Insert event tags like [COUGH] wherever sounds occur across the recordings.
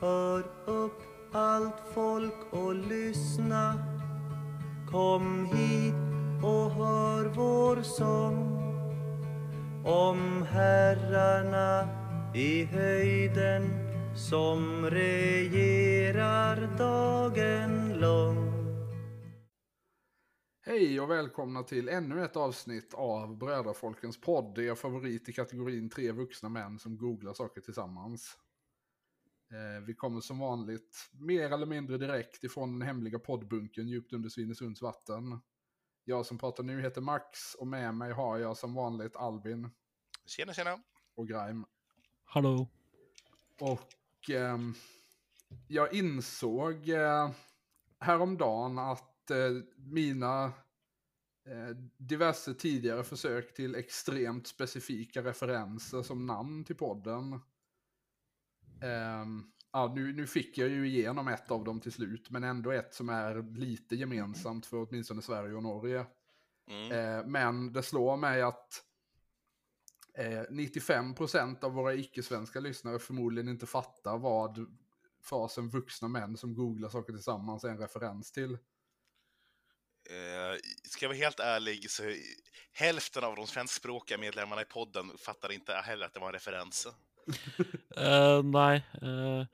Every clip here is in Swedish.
Hör upp allt folk och lyssna Kom hit och hör vår sång om herrarna i höjden som regerar dagen lång Hej och välkomna till ännu ett avsnitt av Brödrafolkens podd. Er favorit i kategorin tre vuxna män som googlar saker tillsammans. Eh, vi kommer som vanligt mer eller mindre direkt ifrån den hemliga poddbunken djupt under Svinesunds vatten. Jag som pratar nu heter Max och med mig har jag som vanligt Albin. Tjena, tjena. Och Grime. Hallå. Och eh, jag insåg eh, häromdagen att eh, mina eh, diverse tidigare försök till extremt specifika referenser som namn till podden Um, ja, nu, nu fick jag ju igenom ett av dem till slut, men ändå ett som är lite gemensamt för åtminstone Sverige och Norge. Mm. Uh, men det slår mig att uh, eh, 95% av våra icke-svenska lyssnare förmodligen inte fattar vad frasen vuxna män som googlar saker tillsammans är en referens till. Uh, ska jag vara helt ärlig så hälften av de svenskspråkiga medlemmarna i podden fattar inte heller att det var en referens Eh, uh, nej, uh, eh,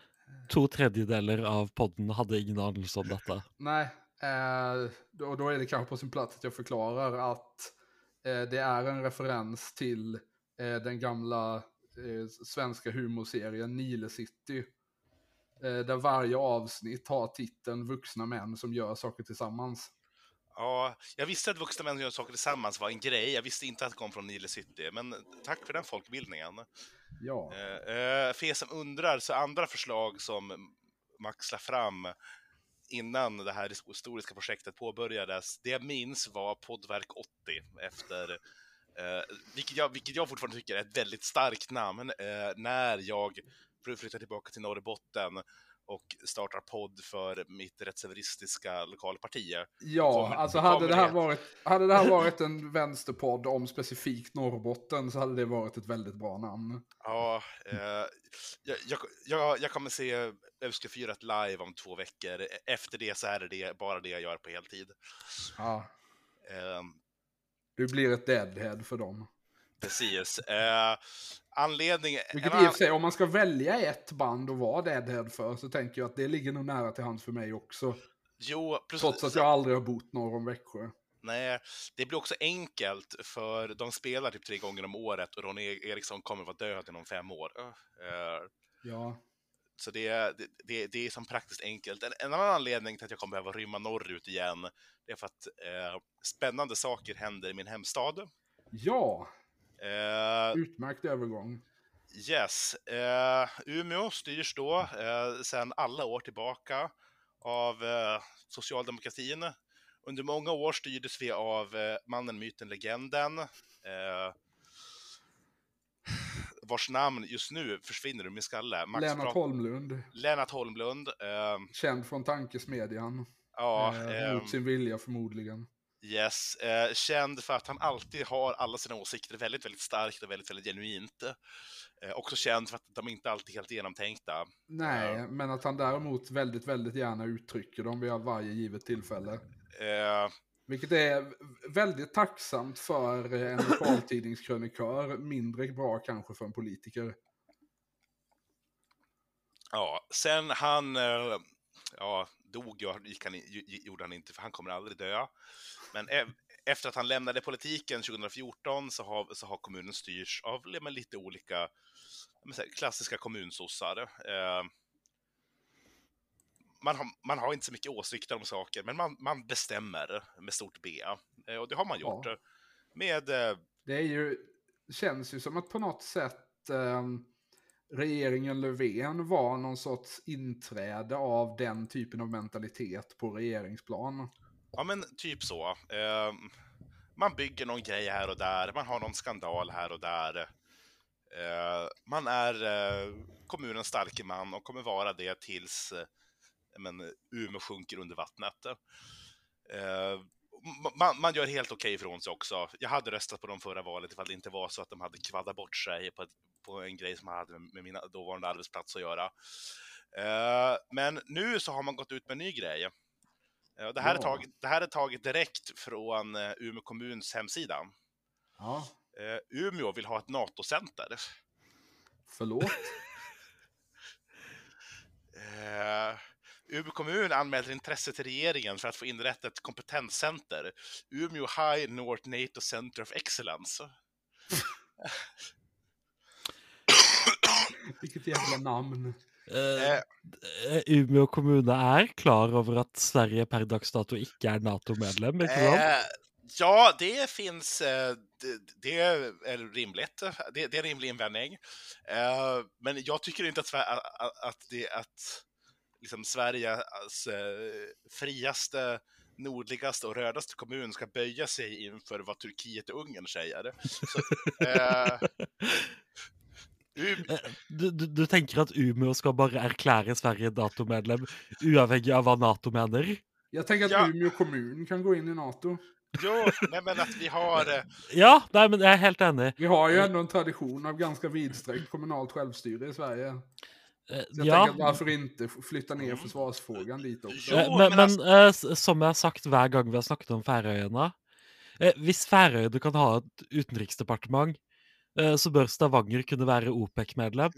to tredjedelar av podden hade ingen anelse om detta. Nej, uh, eh, då, då är det kanske på sin plats att jag förklarar att det är en referens till den gamla svenska humorserien Nile City. där varje avsnitt har titeln Vuxna män som gör saker tillsammans. Ja, jag visste att vuxna män gör saker tillsammans var en grej. Jag visste inte att det kom från Nile City, men tack för den folkbildningen. Ja. Eh, för er som undrar, så andra förslag som Max la fram innan det här historiska projektet påbörjades, det jag minns var Poddverk 80 efter eh, vilket, jag, vilket jag fortfarande tycker är ett väldigt starkt namn, eh, när jag flyttade tillbaka till Norrbotten och startar podd för mitt rättshaveristiska lokalparti. Ja, kommer, alltså hade det, här varit, hade det här [LAUGHS] varit en vänsterpodd om specifikt Norrbotten så hade det varit ett väldigt bra namn. Ja, eh, jag, jag, jag, jag kommer se 4 live om två veckor. Efter det så är det, det bara det jag gör på heltid. Ja. Eh, du blir ett deadhead för dem. Precis. Eh, anledning... Vilket i och för sig, om man ska välja ett band att vara Deadhead för så tänker jag att det ligger nog nära till hands för mig också. Jo, precis. Trots att jag aldrig har bott norr om Växjö. Nej, det blir också enkelt för de spelar typ tre gånger om året och Ronny Eriksson kommer vara död inom fem år. Uh, ja. Så det, det, det, det är som praktiskt enkelt. En, en, annan anledning till att jag kommer behöva rymma norrut igen, det är för att eh, spännande saker händer i min hemstad. Ja, Uh, Utmärkt övergång. Yes. Uh, Umeå styrs då uh, sedan alla år tillbaka av uh, socialdemokratin. Under många år styrdes vi av uh, mannen, myten, legenden. vars namn just nu försvinner ur min skalle. Max Lennart Holmlund. Lennart Holmlund. Känd från tankesmedjan. Ja, mot sin vilja förmodligen. Yes, eh, känd för att han alltid har alla sina åsikter väldigt, väldigt starkt och väldigt, väldigt genuint. Eh, också känd för att de inte alltid är helt genomtänkta. Nej, eh, men att han däremot väldigt, väldigt gärna uttrycker dem vid varje givet tillfälle. Eh, Vilket är väldigt tacksamt för en lokaltidningskrönikör, mindre bra kanske för en politiker. Ja, sen han, eh, ja, dog gick han, gjorde han inte, för han kommer aldrig dö. Men efter att han lämnade politiken 2014 så har, så har kommunen styrts av lite olika säga, klassiska kommunsossar. Eh, man, har, man har inte så mycket åsikter om saker, men man, man bestämmer med stort B. Eh, och det har man gjort. Ja. Med... Eh, det är ju, känns ju som att på något sätt eh, regeringen Löfven var någon sorts inträde av den typen av mentalitet på regeringsplan. Ja, men typ så. Eh, man bygger någon grej här och där, man har någon skandal här och där. Eh, man är eh, kommunens starke man och kommer vara det tills eh, men, Umeå sjunker under vattnet. Ehm, man, man, gör helt okej okay ifrån sig också. Jag hade röstat på dem förra valet ifall det inte var så att de hade kvaddat bort sig på, ett, på en grej som hade med mina dåvarande arbetsplats att göra. Eh, men nu så har man gått ut med en ny grej. Eh, det, här är Ja. taget, det här är taget direkt från eh, Umeå kommuns hemsida. Ja, Eh, Umeå vill ha ett NATO-center. förlåt. [LAUGHS] Umeå kommun anmäler intresse till regeringen för att få inrätta ett kompetenscenter. Umeå High North NATO Center of Excellence. [COUGHS] Vilket jävla namn. Eh, eh, Umeå kommune er klar over at Sverige per dags dato ikke er Nato-medlem, sant? Eh, ja, det finns, det, det är rimligt. Det, det är en rimlig invändning. Men jag tycker inte att, att, att, det, att liksom Sveriges eh, friaste, nordligaste och rödaste kommun ska böja sig inför vad Turkiet och Ungern säger. Så, eh, Eh, Du, du, du tenker at Umeå skal bare erklære Sverige Nato-medlem, uavhengig av hva Nato mener? Jag tänker att Ja. Umeå kommun kan gå in i NATO. jo, nej, men att vi har... eh, Ja, nei, men jeg er helt enig. Vi har ju ändå en tradition av ganska vidsträckt kommunalt självstyre i Sverige. Eh, Så jag Ja, tänker varför inte flytta ner försvarsfrågan dit också? Jo, eh, men, men men altså- eh, som har sagt hver gang vi har snakket om eh, Hvis Færøyene kan ha et utenriksdepartement, eh, så bør Stavanger kunne være OPEC-medlem.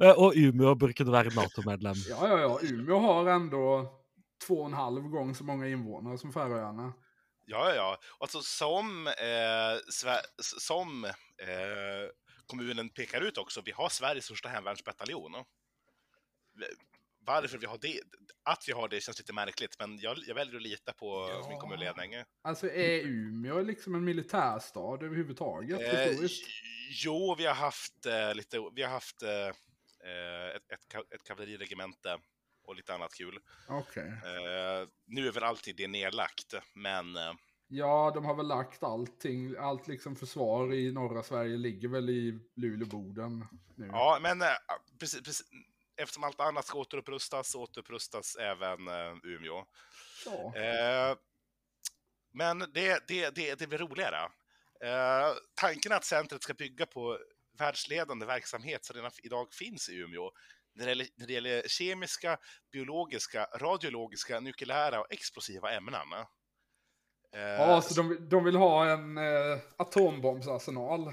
[LAUGHS] Og Umeå bør kunne være Nato-medlem. Ja, ja, ja. Umeå har ändå två och en halv gång så många invånare som Färöarna. Ja, ja, ja. Alltså som, eh, som eh, kommunen pekar ut också, vi har Sveriges största hemvärnsbataljon. Varför vi har det, att vi har det känns lite märkligt, men jag, jag väljer att lita på Ja. min kommunledning. Alltså är Umeå liksom en militärstad överhuvudtaget? Eh, jo, vi har haft eh, lite, vi har haft eh, ett, ett, ett kavalleriregemente och lite annat kul. Okej. Eh, nu är väl alltid det nedlagt, men eh, Ja, de har väl lagt allting. Allt liksom försvar i norra Sverige ligger väl i Luleå-Boden nu. Ja, men eh, precis, precis, eftersom allt annat ska återupprustas återupprustas även eh, Umeå. Ja. Eh, men det, det, det, det blir roligare. Eh, tanken att centret ska bygga på världsledande verksamhet som redan idag finns i Umeå när det, gäller, när det gäller kemiska, biologiska, radiologiska, nukleära och explosiva ämnen. Eh, Ja, så de, de vill ha en eh, atombombsarsenal.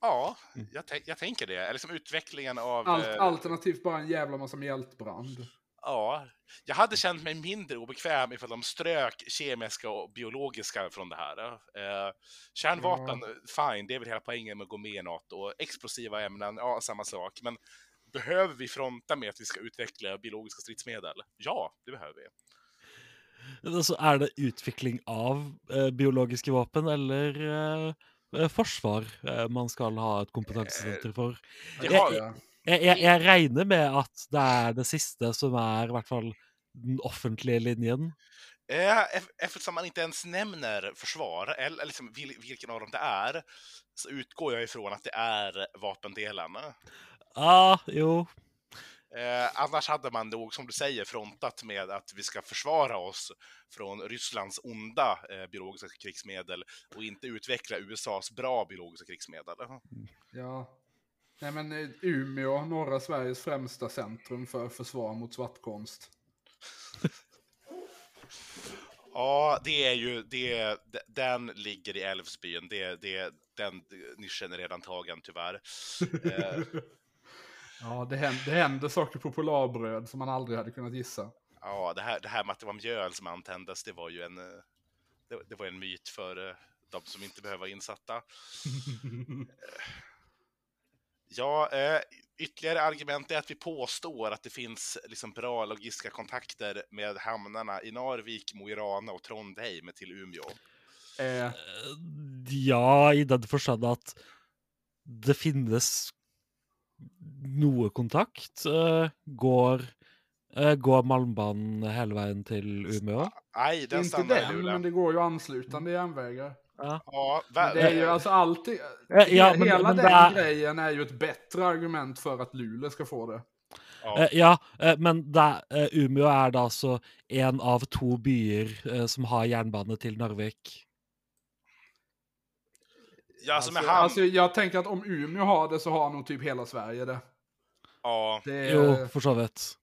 Ja jag, tän- jag tänker det. Eller som utvecklingen av... Allt, eh, alternativt bara en jävla massa mjältbrand. Ja, jag hade känt mig mindre obekväm ifall de strök kemiska och biologiska från det här. Eh, kärnvapen, fine, det är väl hela poängen med att gå med i NATO. Explosiva ämnen, ja, samma sak. Men behöver vi fronta med att vi ska utveckla biologiska stridsmedel? Ja, det behöver vi. Så er det utvikling av eh, biologiske våpen eller eh, forsvar eh, man skal ha et kompetansesenter for? Det Jeg, har, jeg, jeg, jeg regner med at det er det siste som er i hvert fall den offentlige linjen. eh, eftersom man inte ens nämner försvar, eller liksom vil, vilken av dem det är, så utgår jag ifrån att det är vapendelarna. Ja, jo. Eh, annars hade man nog, som du säger, frontat med att vi ska försvara oss från Rysslands onda eh, biologiska krigsmedel och inte utveckla USAs bra biologiska krigsmedel. Ja. Nej men eh, Umeå, norra Sveriges främsta centrum för försvar mot svartkonst. [LAUGHS] Ja, det är ju, det, den ligger i Älvsbyn. Det, det, den nischen är redan tagen tyvärr. [LAUGHS] Ja, det händer, det händer saker på Polarbröd som man aldrig hade kunnat gissa. ja, det här, det här med att det var mjöl som antändes, det var ju en, eh, det, det var en myt för eh, de som inte behöver vara insatta. [LAUGHS] Ja, eh, ytterligare argument är att vi påstår att det finns liksom bra logistiska kontakter med hamnarna i Narvik, Mo i Rana och Trondheim till Umeå. Eh, Ja, i den forstand at det finnes noe kontakt. Eh, går, eh, går Malmbanen hele veien til Umeå? Nej, den inte stannar i den, Luleå. men det går ju anslutande järnvägar. Ja. Ja, Men det är ju alltså alltid... Ja, men- hela men den det är- grejen är ju ett bättre argument för att Luleå ska få det. ja. Eh, ja, eh, men det, eh, Umeå er da altså en av to byer eh, som har jernbane til Narvik. Ja, alltså Alltså, hamn... alltså, jag tänker att om Umeå har det så har nog typ hela Sverige det. ja. det är, Jo, for så vidt.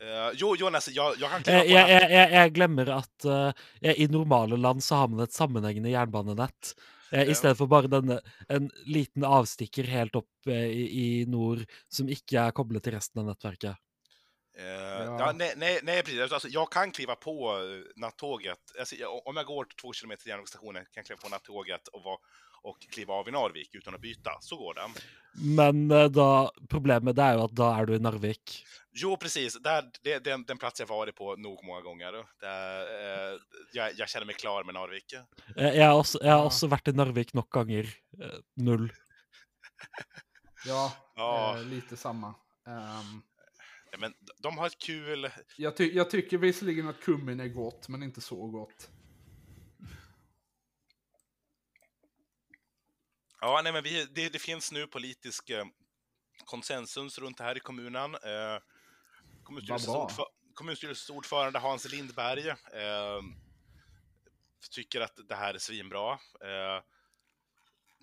Eh, jo, Jonas, jeg, jeg kan kliva på jeg, jeg, jeg, jeg glemmer at eh, i normale land så har man et sammenhengende jernbanenett. Eh, Ja. I stedet for bare denne, en liten avstikker helt eh, i, i nord som ikke er koblet til resten av nettverket. Eh, Ja. ja, nej, nej, nej, precis. Alltså, jag kan kliva på eh, nattåget. Alltså, jag, om jag går två kilometer till järnvägsstationen kan jag kliva på nattåget och, vara, och kliva av i Narvik utan att byta. Så går det. Men eh, da, problemet det er jo at da er du i Narvik. Jo, precis. Där, det är den, den plats jag varit på nog många gånger. Det, eh, jag, jag känner mig klar med Narvik. Eh, Jeg har også, jeg har Ja. også vært i Narvik nok ganger. Eh, Null. [LAUGHS] Ja, Ja. eh, lite samma. Ehm, Men de har ett kul... jag, ty jag tycker visserligen att kummin är gott, men inte så gott. Ja, nej, men vi, det, det finns nu politisk eh, konsensus runt det här i kommunen. Eh, kommunstyrelsens, ordför, kommunstyrelsens ordförande Hans Lindberg eh, tycker att det här är svinbra. Eh,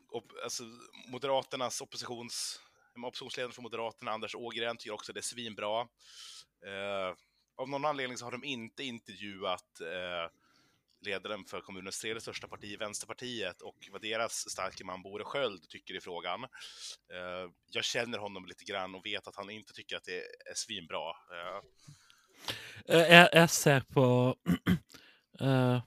och, alltså, Moderaternas oppositions, oppositionsledaren för Moderaterna, Anders Ågren, tycker också det är svinbra. Eh, av någon anledning så har de inte intervjuat eh, ledaren för kommunens tredje största parti, Vänsterpartiet, och vad deras starke man Bore Sköld tycker i frågan. Eh, jag känner honom lite grann och vet att han inte tycker att det är svinbra. Eh, Jeg, jeg ser på [CLEARS THROAT] eh,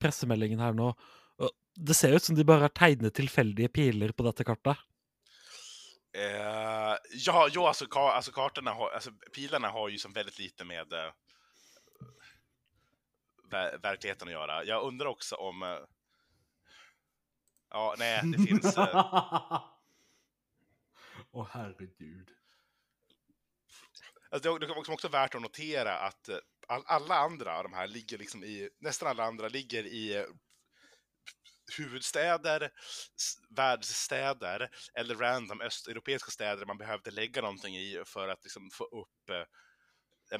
pressemeldingen her nå. og Det ser ut som de bare har tegnet tilfeldige piler på dette kartet. eh, ja, jo, alltså, ka, alltså kartorna har, alltså pilarna har ju som väldigt lite med ver verkligheten att göra. Jag undrar också om... Eh, ja, nej, det finns... Eh, [LAUGHS] Åh herregud. Alltså det, är också- värt att notera att eh, all, alla andra, de här, ligger liksom i, nästan alla andra ligger i huvudstäder, världsstäder eller random östeuropeiska städer man behövde lägga någonting i för att liksom få upp,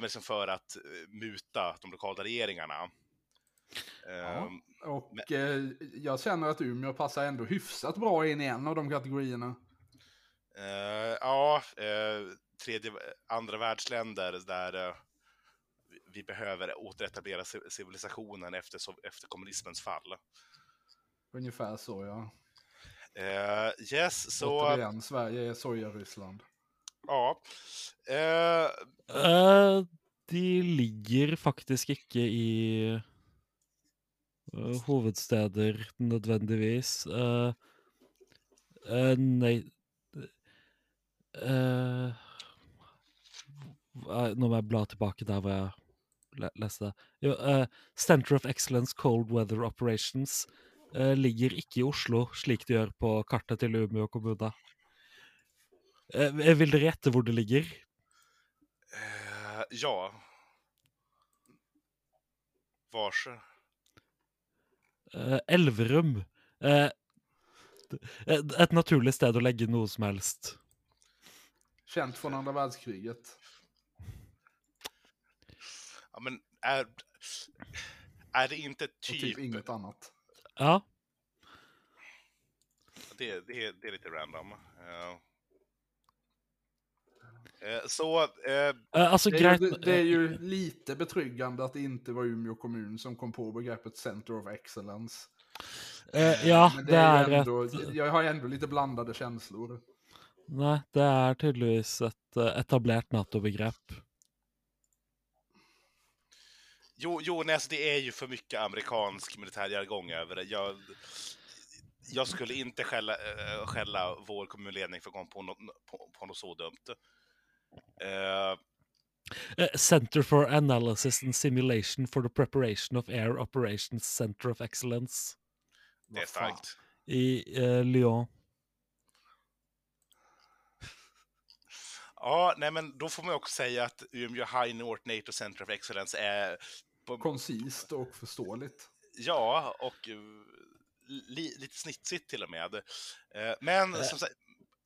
liksom för att muta de lokala regeringarna. Ehm, Och eh, jag känner att Umeå passar ändå hyfsat bra in i en av de kategorierna. Eh, ja, eh, tredje, andra världsländer där eh, vi- behöver återetablera ci- civilisationen efter, efter kommunismens fall. Ungefär så ja. Eh, yes, så Återigen, Sverige är soja-Ryssland. ja. Eh, Eh, de ligger faktisk ikke i Eh, hovedsteder nødvendigvis. Eh, eh, nei eh, hva- Nå må jeg bla tilbake der hvor jeg leste det. Jo, eh, Center of Excellence Cold Weather Operations ligger ikke i Oslo, slik det gjør på kartet til Umeå kommune. Eh, vil dere gjette hvor det ligger? ja. Vars? Eh, Elverum. Eh, d- et, et naturlig sted å legge noe som helst. Känt från andra världskriget. Ja, men är, är det inte Och typ typ... inget annat. Ja. det, det, det är lite random. Så, eh, Eh, altså, Det är, ju, det är ju lite betryggande att det inte var Umeå kommun som kom på begreppet Center of Excellence. eh, Ja, Men det det är ju ändå, et jag har ändå lite blandade känslor. Nei, det er tydeligvis et eh, etablert Nato-begrep. jo, jo nej, alltså det är ju för mycket amerikansk militärjargong över det. Jag, jag skulle inte skälla, eh, skälla vår kommunledning för att komma på något, på, på något så dumt. Eh, Eh, Center for Analysis and Simulation for the Preparation of Air Operations Center of Excellence det är starkt. i eh, Lyon. Ja, nej men då får man också säga att Umeå High North NATO Center of Excellence är på, Koncist och förståeligt. Ja, och eh, li, lite snitsigt till och med. Men Eh. som sagt,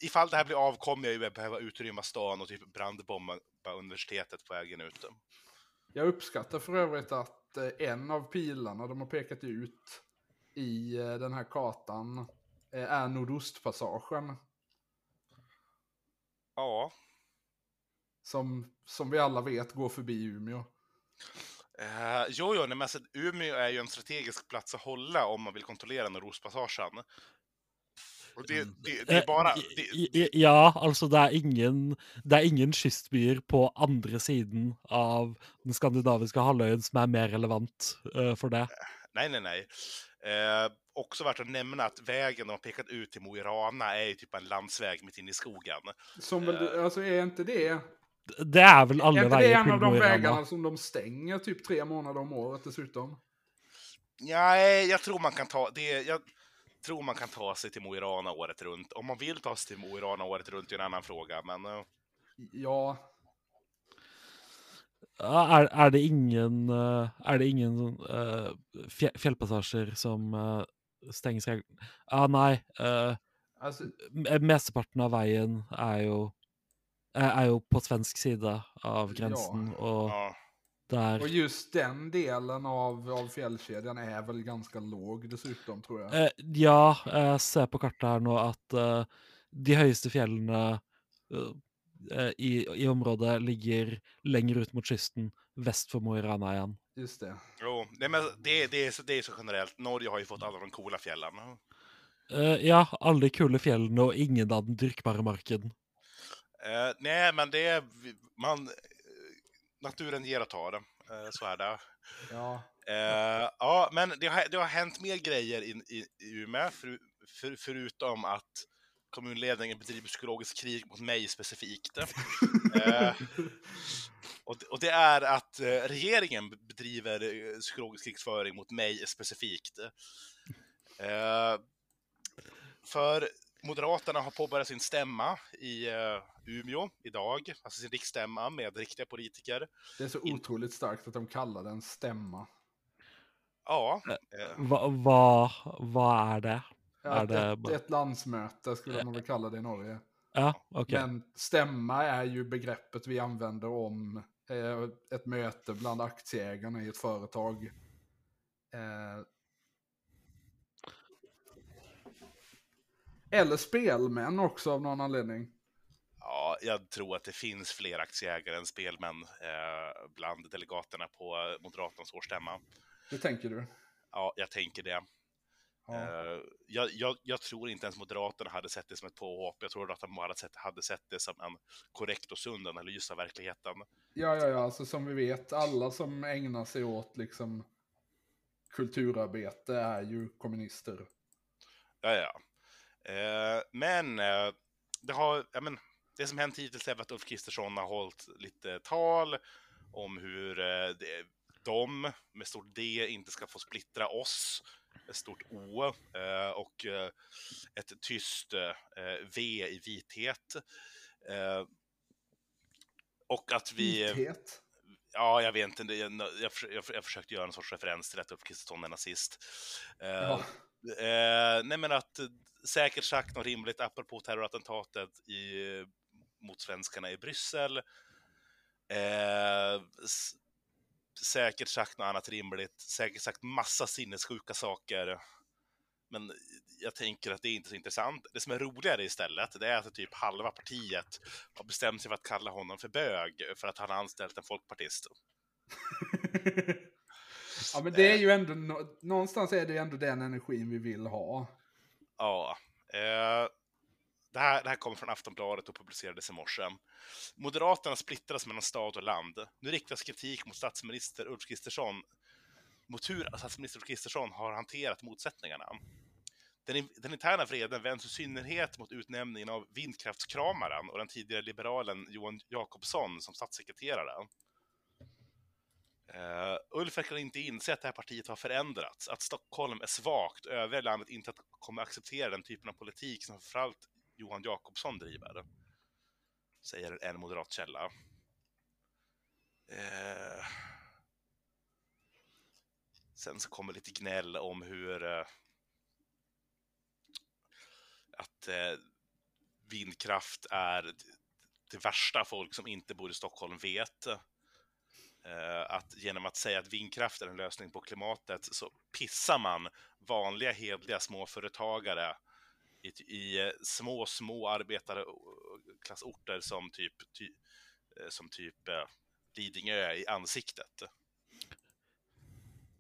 ifall det här blir av kommer jag ju behöva utrymma stan och typ brandbomba universitetet på vägen ut. Jag uppskattar för övrigt att eh, en av pilarna de har pekat ut i eh, den här kartan eh, är Nordostpassagen. Ja, som, som vi alla vet går förbi Umeå. Uh, jo, jo, nej, men alltså, Umeå är ju en strategisk plats att hålla om man vill kontrollera Nordostpassagen. Och det, det, det är bara... Eh, i- Ja, altså det er ingen Det er ingen kystbyer på andre siden av den skandinaviske halvøyen som er mer relevant eh, for det. nej, nej, nej. Eh, också värt att nämna att vägen de har pekat ut till Mo i Rana är ju typ en landsväg mitt inne i skogen. Som väl, alltså är inte det, Det er vel är alle inte det en av de vägarna som de stänger typ tre månader om året dessutom? Nej, jag tror man kan ta det. Jag tror man kan ta sig till Mo i Rana året runt. Om man vill ta sig till Mo i Rana året runt är en annan fråga, men eh, Ja, Ja, Er, er det ingen, eh, er det ingen uh, fjellpassasjer som uh, regel... Ja, nei. eh, alltså, me- mesteparten av er jo er er jo på svensk side av grensen, og ja. Der och just den delen av, av fjällkedjan är väl ganska låg dessutom tror jag. Eh, ja, jeg ser på kartet her nå at eh, de høyeste fjellene eh, eh, i, i området ligger lenger ut mot kysten, vest for Mo i Rana igjen. Just det. Jo, nej, men det, det, är så, det är så generellt. Norge har ju fått alla de coola fjällen. Eh, ja, alle de kule fjellene og ingen av den dyrkbare marken. Eh, nej, men det är... Man, naturen ger och tar. Eh, så är det. Ja. Eh, ja, men det har, det har hänt mer grejer i, i, i Umeå, för, för, förutom att kommunledningen bedriver psykologiskt krig mot mig specifikt. Eh, och, det- och det är att eh, regeringen bedriver eh, psykologisk krigsföring mot mig specifikt. Eh, för Moderaterna har påbörjat sin stämma i eh, Umeå idag, alltså sin riksstämma med riktiga politiker. Det är så otroligt starkt att de kallar den stämma. Ja, eh, Hva, hva, hva er det? Att det ett, bara- ett landsmöte skulle man väl kalla det i Norge. Ja, OK. Men stämma är ju begreppet vi använder om eh, ett möte bland aktieägarna i ett företag. Eller spelmän också av någon anledning. Ja, jag tror att det finns fler aktieägare än spelmän eh, bland delegaterna på Moderaternas årsstämma. Det tänker du? Ja, jag tänker det. Ja. Eh, jag, jag, jag tror inte ens Moderaterna hade sett det som ett påhopp. Jag tror att de hade sett, hade sett det som en korrekt och sund analys av verkligheten. Ja, ja, ja, alltså som vi vet, alla som ägnar sig åt liksom kulturarbete är ju kommunister. Ja, ja. Eh, men eh, det har, ja, men det som hänt hittills är att Ulf Kristersson har hållit lite tal om hur eh, det, de med stort D inte ska få splittra oss med stort O och ett tyst V i vithet. Och att vi... Vithet. Ja, jag vet inte. Jag, jag, jag, jag försökte göra en sorts referens till att Ulf Kristersson är nazist. Ja. Eh, nej men att säkert sagt något rimligt apropå terrorattentatet i, mot svenskarna i Bryssel. Eh, säkert sagt något annat rimligt, säkert sagt massa sinnessjuka saker. Men jag tänker att det är inte så intressant. Det som är roligare istället, det är att typ halva partiet har bestämt sig för att kalla honom för bög för att han har anställt en folkpartist. [LAUGHS] ja, men det är ju ändå, nå- någonstans är det ju ändå den energin vi vill ha. Ja. Eh, det, här, det här kommer från Aftonbladet och publicerades i morse. Moderaterna splittras mellan stad och land. Nu riktas kritik mot statsminister Ulf Kristersson mot hur statsminister Ulf Kristersson har hanterat motsättningarna. Den, den interna vreden vänds i synnerhet mot utnämningen av vindkraftskramaren och den tidigare liberalen Johan Jakobsson som statssekreterare. Uh, Ulf verkar inte inse att det här partiet har förändrats, att Stockholm är svagt och övriga landet inte att- kommer acceptera den typen av politik som framförallt Johan Jakobsson driver. Säger en moderat källa. Uh, sen så kommer lite gnäll om hur uh, att vindkraft är det värsta folk som inte bor i Stockholm vet. Eh, att genom att säga att vindkraft är en lösning på klimatet så pissar man vanliga hedliga småföretagare i, i eh, små, små arbetarklassorter som typ ty, eh, som typ eh, Lidingö i ansiktet.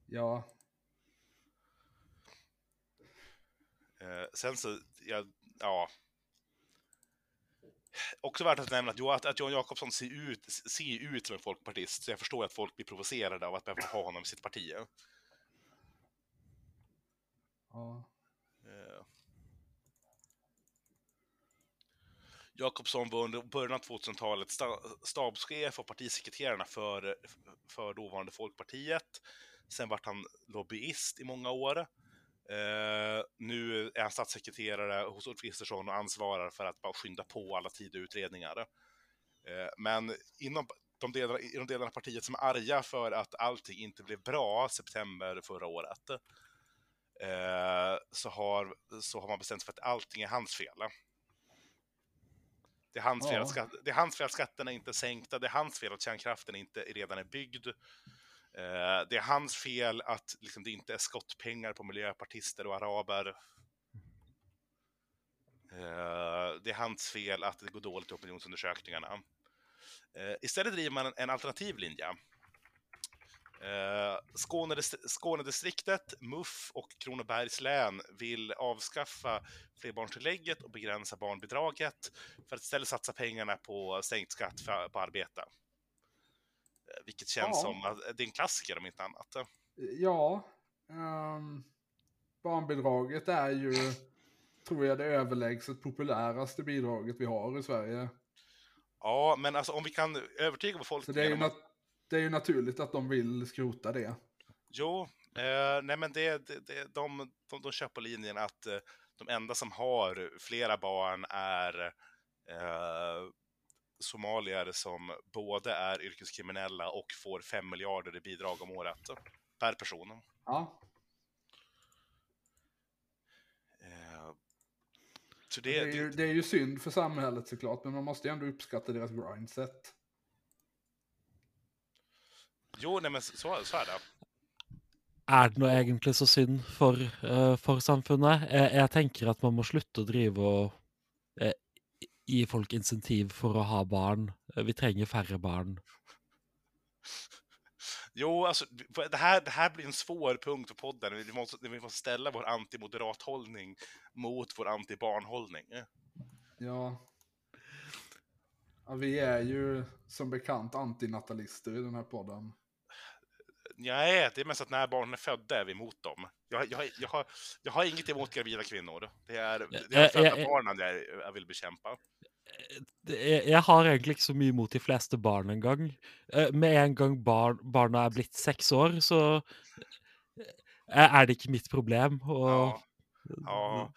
Ja, Eh, sen så, ja, ja. Också värt att nämna att, jo, att, att Jan Jakobsson ser ut, ser ut som en folkpartist, så jag förstår att folk blir provocerade av att behöva ha honom i sitt parti. ja. Eh. Jakobsson var under början av 2000-talet sta stabschef och partisekreterarna för, för dåvarande Folkpartiet. Sen vart han lobbyist i många år. Eh, nu är han statssekreterare hos Ulf Kristersson och ansvarar för att bara skynda på alla tidiga utredningar. Eh, men inom de delarna, i de delarna av partiet som är arga för att allting inte blev bra september förra året, eh, så, har, så har man bestämt sig för att allting är hans fel. Det är hans, fel att skatt, det är hans fel att skatterna inte är sänkta, det är hans fel att kärnkraften inte redan är byggd. Eh, det är hans fel att liksom, det inte är skottpengar på miljöpartister och araber. Eh, det är hans fel att det går dåligt i opinionsundersökningarna. Eh, istället driver man en, en alternativ linje. Eh, Skånedist- Skånedistriktet, MUF och Kronobergs län vill avskaffa flerbarnstillägget och begränsa barnbidraget för att istället satsa pengarna på sänkt skatt för, på arbete. Vilket känns Ja. som att det är en klassiker om inte annat. Ja, ehm, barnbidraget är ju, tror jag, det överlägset populäraste bidraget vi har i Sverige. Ja, men alltså om vi kan övertyga Så befolkningen det är ju, nat- det är ju naturligt att de vill skrota det. Jo, eh, nej men det, det, det, de, de, de kör på linjen att eh, de enda som har flera barn är eh, somalier som både är yrkeskriminella och får fem miljarder i bidrag om året per person. Ja, Eh, så det, det, är ju, det, det är ju synd för samhället såklart, men man måste ju ändå uppskatta deras grindset. jo, nej men så, så är det. Er det nå egentlig så synd for, eh, for samfunnet? Jeg, jeg tenker at man må slutte å drive og eh, gi folk insentiv for å ha barn. Eh, Vi trenger færre barn. Jo, alltså, det här, det här blir en svår punkt på podden. Vi måste, vi måste ställa vår anti-moderat hållning mot vår anti-barnhållning. Ja. ja. Vi är ju som bekant antinatalister i den här podden. Nej, det är mest att när barnen är födda är vi emot dem. Jag, jag, jag, har, jag har inget emot gravida kvinnor. Det är, det är jag- födda jag- barnen jag, jag vill bekämpa. Jeg, jeg har egentlig ikke så mye mot de fleste barn engang. Eh, Med en gang barn, barna er blitt seks år, så eh, er det ikke mitt problem. Og Ja,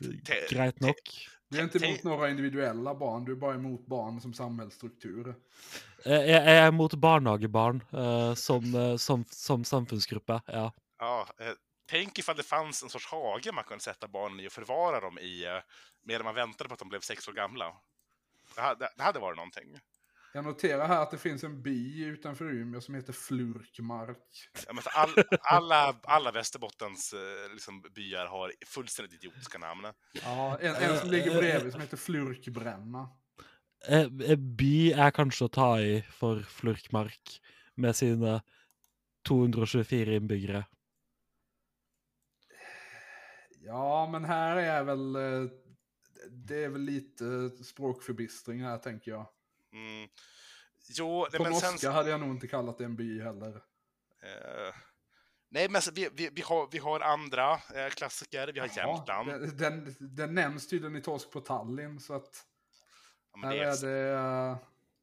ja. greit nok. Du är inte emot några individuella barn, du är bara emot barn som samhällsstruktur. Eh, Jeg, jeg er mot barnehagebarn eh, som, eh, som, som samfunnsgruppe, ja. ja. eh, Tänk ifall det fanns en sorts hage man kunde sätta barnen i och förvara dem i eh, medan man väntade på att de blev sex år gamla. Det hade, det hade varit någonting. Jag noterar här att det finns en by utanför Umeå som heter Flurkmark. Ja, men för all, alla, alla Västerbottens eh, liksom, byar har fullständigt idiotiska namn. Ja, en, en som ligger bredvid som heter Flurkbränna. Eh, eh, By er kanskje å ta i for Flurkmark med sine 224 innbyggere. Ja, men här är väl... Det är väl lite språkförbistring här, tänker jag. Mm. Jo, nej, men sen... hade jag nog inte kallat det en by heller. Eh, nej, men vi, vi, vi, har, vi har andra eh, klassiker. Vi har Jämtland. Ja, den, den, den nämns tydligen i Torsk på Tallinn, så att Ja, det är, det... eh,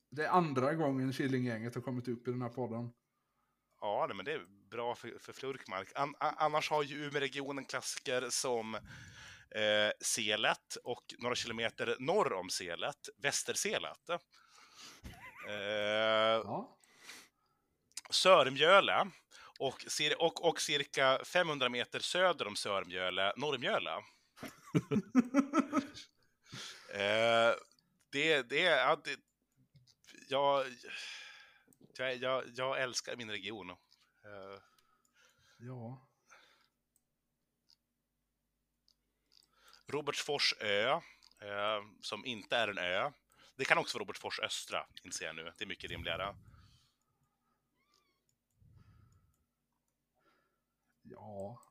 Det är andra gången Killinggänget har kommit upp i den här podden. ja, nej, men det är bra för, för Flurkmark. An, annars har ju Umeåregionen klassiker som eh, Selet och några kilometer norr om Selet, Västerselet. Ja. Sörmjöle och, och, och cirka 500 meter söder om Sörmjöle, Norrmjöle. [LAUGHS] eh, det, det, ja, det jag, jag, jag, jag älskar min region. Eh, ja. Robertsfors ö, eh, som inte är en ö. Det kan också vara Robertsfors östra, inser jag nu. Det är mycket rimligare. Ja.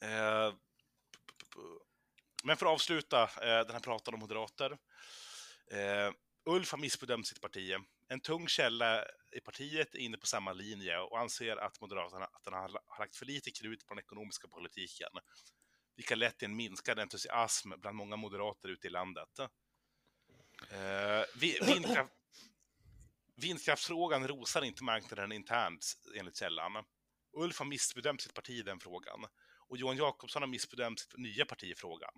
Eh, men för att avsluta eh, den här pratan om moderater. Eh, Ulf har missbedömt sitt parti. En tung källa i partiet är inne på samma linje och anser att Moderaterna att den har lagt för lite krut på den ekonomiska politiken. Vilket lett till en minskad entusiasm bland många moderater ute i landet. Eh, vindkraft, vindkraftsfrågan rosar inte marknaden internt, enligt källan. Ulf har missbedömt sitt parti i den frågan. Och Johan Jakobsson har missbedömt sitt nya parti i frågan.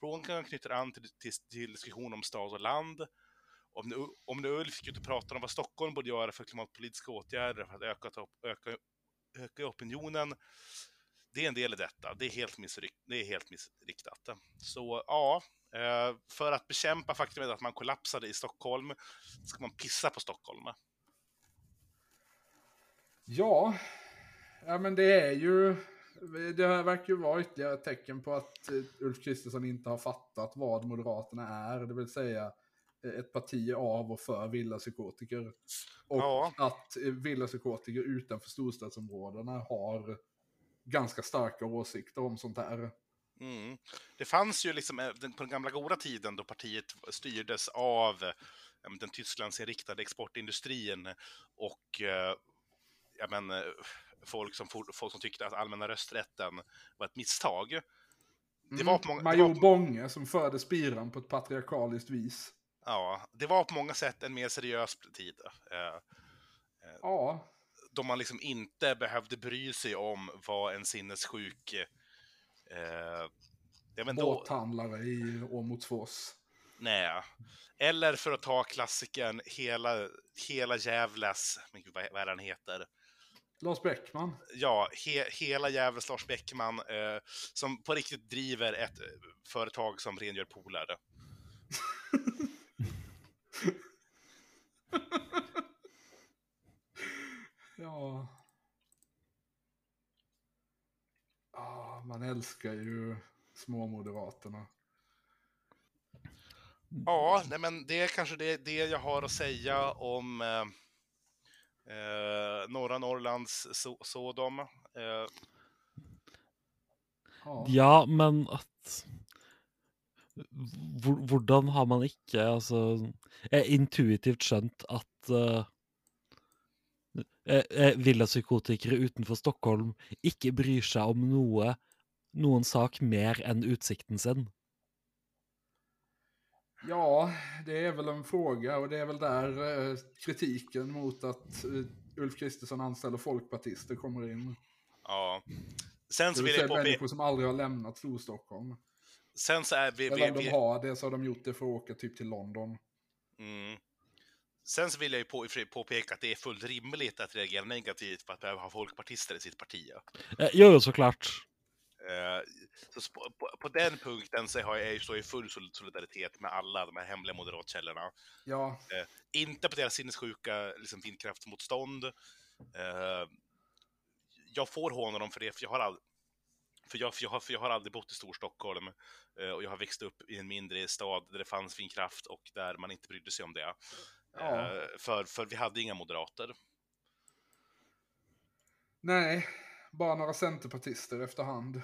Frågan knyter an till, till, till diskussion om stad och land. Om nu, om nu Ulf gick ut och pratade om vad Stockholm borde göra för klimatpolitiska åtgärder för att öka, öka, öka opinionen. Det är en del i detta. Det är helt, missrikt, det är helt missriktat. Så ja, för att bekämpa faktumet att man kollapsade i Stockholm ska man pissa på Stockholm. Ja, ja men det är ju det här verkar ju vara ytterligare ett tecken på att eh, Ulf Kristersson inte har fattat vad Moderaterna är, det vill säga eh, ett parti av och för villapsykotiker. Och ja. att eh, villapsykotiker utanför storstadsområdena har ganska starka åsikter om sånt här. Mm. Det fanns ju liksom på den gamla goda tiden då partiet styrdes av den Tysklandsinriktade exportindustrin och ja, men, folk som, folk som tyckte att allmänna rösträtten var ett misstag. Det mm, var på många, Major var på... Bånge som förde spiran på ett patriarkaliskt vis. Ja, det var på många sätt en mer seriös tid. Eh, eh, ja. Då man liksom inte behövde bry sig om vad en sinnessjuk... Eh, ja, Båthandlare i Åmotsfors. Nej. Eller för att ta klassikern Hela, hela Jävles, men gud, vad, vad är den heter? Lars Bäckman. Ja, he, hela jävels Lars Bäckman eh, som på riktigt driver ett eh, företag som rengör pooler. [LAUGHS] ja. Ah, man älskar ju småmoderaterna. Ja, nej men det är kanske det, det jag har att säga om eh, Eh, norra Norrlands so Sodom. Eh. Ja, men att Hvordan har man ikke altså intuitivt skjønt at uh, villapsykotikere utenfor Stockholm ikke bryr seg om noe, noen sak mer enn utsikten sin? Ja, det är väl en fråga och det är väl där eh, kritiken mot att eh, Ulf Kristersson anställer folkpartister kommer in. Ja. Sen så vill jag påpeka... människor som aldrig har lämnat Storstockholm. Sen så är vi... Eller om vi, de har det så har de gjort det för att åka typ till London. Mm. Sen så vill jag ju på, påpeka att det är fullt rimligt att reagera negativt på att behöva ha folkpartister i sitt parti. Ja. Eh, jo, såklart. Eh, så på, på, den punkten så har jag, så i full solidaritet med alla de här hemliga moderatkällorna. Ja. Eh, inte på deras sinnessjuka liksom, vindkraftsmotstånd. Eh, jag får håna dem för det, för jag har aldrig för jag, för, jag har, för jag har aldrig bott i Storstockholm och jag har växt upp i en mindre stad där det fanns vindkraft och där man inte brydde sig om det. Ja. För, för vi hade inga moderater. Nej, bara några centerpartister efterhand.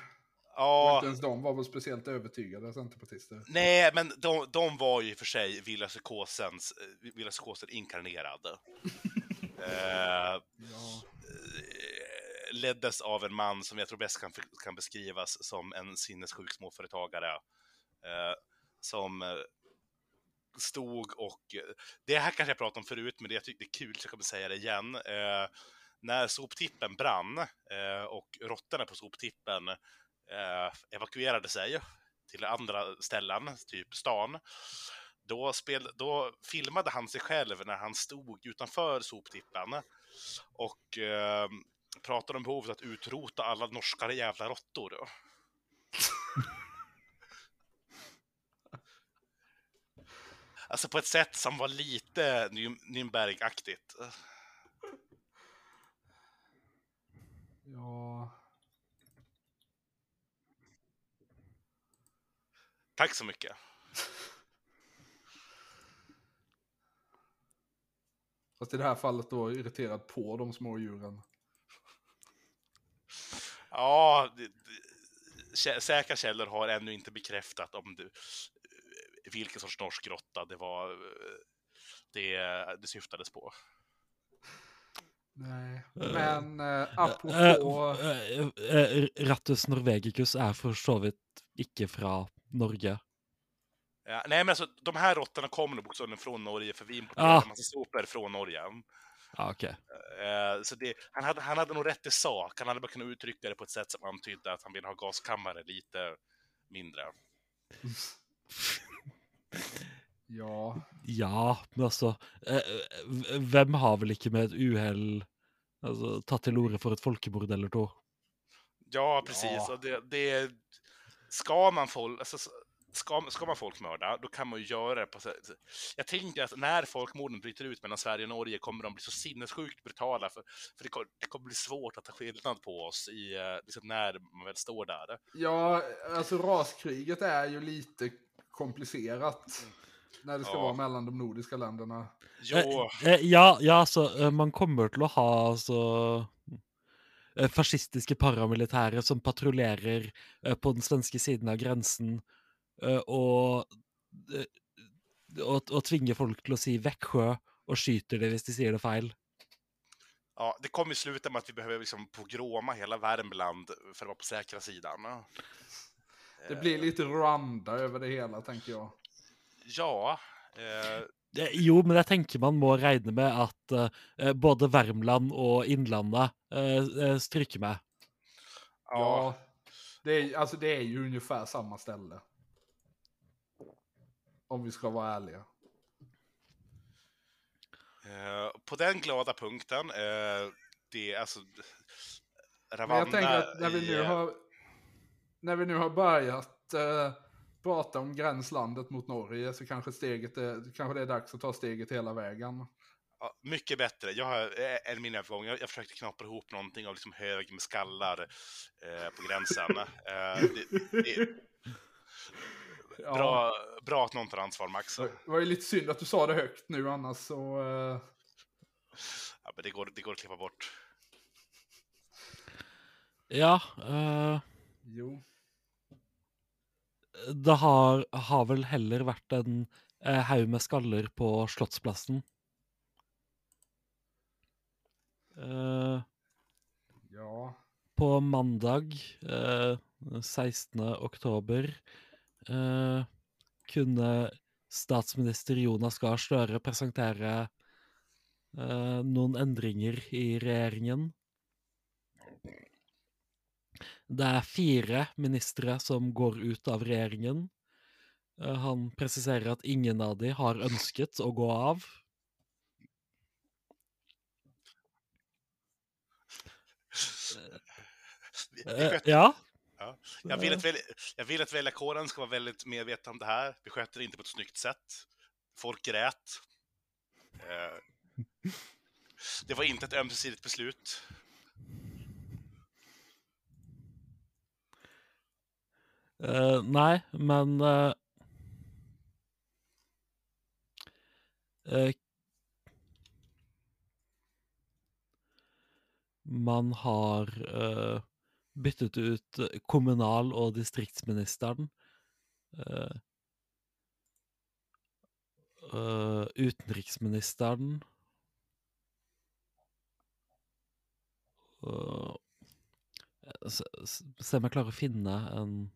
Ja. inte ens de var väl speciellt övertygade centerpartister. Nej, men de, de var ju för sig villapsykosen inkarnerad. [LAUGHS] eh, ja. Leddes av en man som jag tror bäst kan, kan beskrivas som en sinnessjuk småföretagare. Eh, som eh, stod och, det här kanske jag pratat om förut, men det, jag tycker det är kul så jag kommer säga det igen. Eh, när soptippen brann eh, och råttorna på soptippen eh, evakuerade sig till andra ställen, typ stan, då, spel, då filmade han sig själv när han stod utanför soptippen och eh, pratade om behovet att utrota alla norska jävla råttor. [LAUGHS] alltså på ett sätt som var lite Nürnberg-aktigt. Ja... Tack så mycket. Fast i det här fallet då irriterad på de små djuren. Ja, säkra källor har ännu inte bekräftat om du, vilken sorts norsk grotta det var eh, det, det syftades på. Nej. Eh, Men eh, Eh, apropå... eh, Rattus norvegicus er for så vidt ikke fra Norge. Ja, nej, men alltså, de här råttorna kommer nog bokstavligen från Norge, för vi importerar Ah. en massa sopor från Norge. Ja, ok. Eh, så det, han, hade, han hade nog rätt i sak. Han hade bara kunnat uttrycka det på ett sätt som antydde att han ville ha gaskammare lite mindre. [LAUGHS] Ja, Ja, men altså eh, v- Hvem har vel ikke med et uhell altså, tatt til orde for et folkemord eller to? Ja, precis. Ja. Och det, det, ska, man folk, alltså, ska, ska man folkmörda, då kan man ju göra det på så Jag tänker att när folkmorden bryter ut mellan Sverige och Norge kommer de bli så sinnessjukt brutala, för, för det, kommer, det kommer bli svårt att ta skillnad på oss i, eh, liksom när man väl står där. ja, alltså raskriget är ju lite komplicerat. När det ska Ja. vara mellan de nordiska länderna. Jo, Eh, eh, ja, ja, altså eh, Man kommer til å ha altså eh, fascistiske paramilitære som patruljerer eh, på den svenske siden av grensen, og, eh, og, og tvinger folk til å si 'Växjö' og skyter det hvis de sier det feil. ja, det kommer ju sluta med att vi behöver liksom pogroma hela Värmland för att vara på säkra sidan. Det blir lite Rwanda över det hela, tänker jag. Ja, eh, Jo, men jeg tenker man må regne med at eh, både Värmland og Innlandet eh, eh, stryker med. ja. Ja, det är, alltså det är ju ungefär samma ställe. Om vi ska vara ärliga. Eh, på den glada punkten, eh, det är alltså... Men Ravanna jag tänker att när vi nu har, när vi nu har börjat eh, prata om gränslandet mot Norge så kanske, steget är, kanske det är dags att ta steget hela vägen. Ja, mycket bättre. Jag har eh, en min övergång. Jag, jag försökte knapra ihop någonting av liksom hög med skallar eh, på gränsen. eh, det, det, Ja, bra, bra att någon tar ansvar, Max. Det var ju lite synd att du sa det högt nu annars så... Eh, Ja, men det, går, det går att klippa bort. Ja, eh, jo. Det har, har vel heller vært en eh, haug med skaller på Slottsplassen. Eh, Ja. på mandag eh, 16. oktober eh, kunne statsminister Jonas Gahr Støre presentere eh, noen endringer i regjeringen. Det er fire ministre som går ut av regjeringen. Eh, han presiserer at ingen av de har ønsket å gå av. [LAUGHS] Eh, sköter, ja. jag, vill att väl, jag vill att väljarkåren ska vara väldigt medveten om det här. Vi sköter det inte på ett snyggt sätt. Folk grät. Eh, [LAUGHS] det var inte ett ömsesidigt beslut. Uh, nej, men Uh, uh, Man har eh, byttet ut kommunal- och distriktsministern. eh, eh, utenriksministeren. Uh, se, om jag klarar att finna en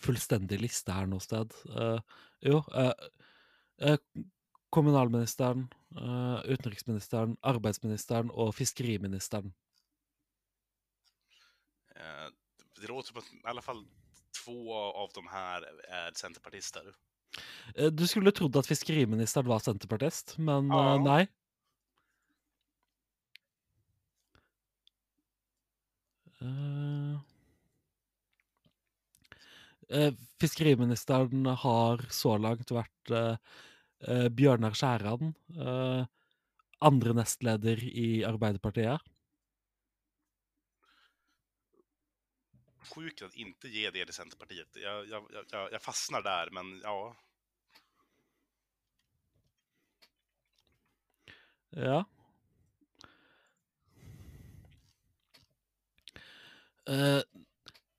fullstendig liste her noe sted. Eh, jo, kommunalministeren, eh, utenriksministeren, arbeidsministeren og fiskeriministeren. Det låter som att i alla fall två av de här är centerpartister. Du skulle trodd at fiskeriministeren var senterpartist, men Ja. eh, nei. Eh, fiskeriministeren har så langt vært eh, eh, Bjørnar Skjæran, andre nestleder i Arbeiderpartiet. Sjukt att inte ge det till Centerpartiet. Jag, jag, jag, jag fastnar där, men ja. Ja.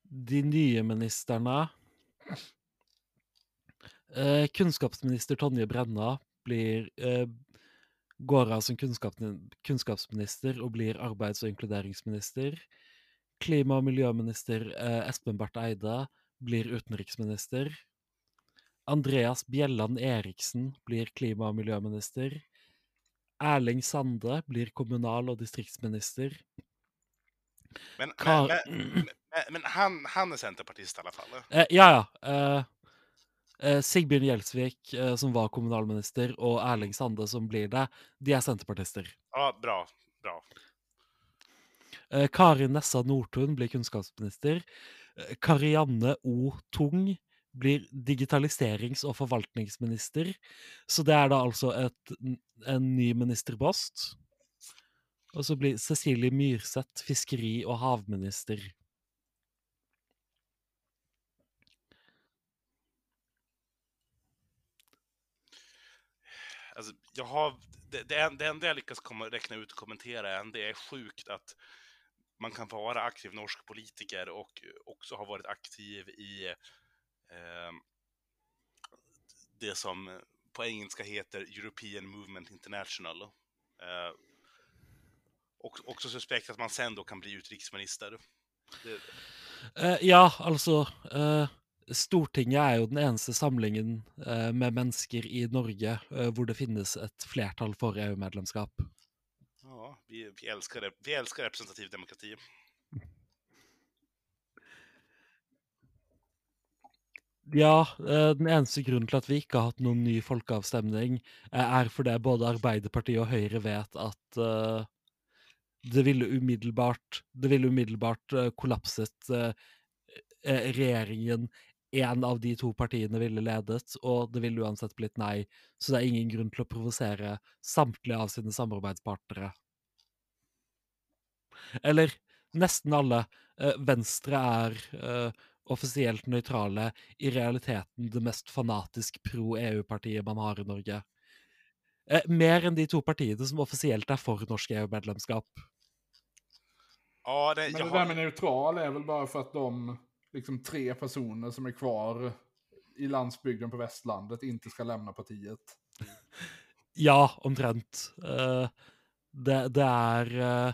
De nye ministerne eh, Kunnskapsminister Tonje Brenna blir eh, går av som kunnskapsmin- kunnskapsminister og blir arbeids- og inkluderingsminister. Klima- og miljøminister eh, Espen Barth Eide blir utenriksminister. Andreas Bjelland Eriksen blir klima- og miljøminister. Erling Sande blir kommunal- og distriktsminister. Men, men, men, [CLEARS THROAT] men, men han, han är centerpartist i alla fall. Eh, ja, ja. Eh, eh, Sigbjørn Gjelsvik, eh, som var kommunalminister, og Erling Sande, som blir det, de er senterpartister. Ja, bra, bra. Eh, Karin Nessa Nordtun blir kunnskapsminister. Eh, Karianne O. Tung blir digitaliserings- og forvaltningsminister. Så det er da altså et, en ny ministerpost. Og så blir Cecilie Myrseth fiskeri- og havminister. Alltså, jag har, det, det, det enda jag lyckas komma, räkna ut och kommentera än, det är sjukt att man kan vara aktiv norsk politiker och också ha varit aktiv i eh, det som på engelska heter European Movement International. Eh, och också suspekt att man sen då kan bli utrikesminister. Det, Eh, ja, alltså. eh, Stortinget er jo den eneste samlingen eh, med mennesker i Norge eh, hvor det finnes et flertall for EU-medlemskap. ja, vi, vi, vi älskar representativ demokrati. Ja, eh, den eneste grunnen til at vi ikke har hatt noen ny folkeavstemning, er fordi både Arbeiderpartiet og Høyre vet at det ville umiddelbart Det ville umiddelbart kollapset regjeringen en av de to partiene ville ledet, og det ville uansett blitt nei. Så det er ingen grunn til å provosere samtlige av sine samarbeidspartnere. Eller nesten alle. Eh, Venstre er eh, offisielt nøytrale, i realiteten det mest fanatisk pro-EU-partiet man har i Norge. Eh, mer enn de to partiene som offisielt er for norsk EU-medlemskap. Ja, det, Men jag det där med neutral är väl bara för att de liksom tre personer som är kvar i landsbygden på västlandet inte ska lämna partiet. [LAUGHS] Ja, omtrent. Eh, det, det eh,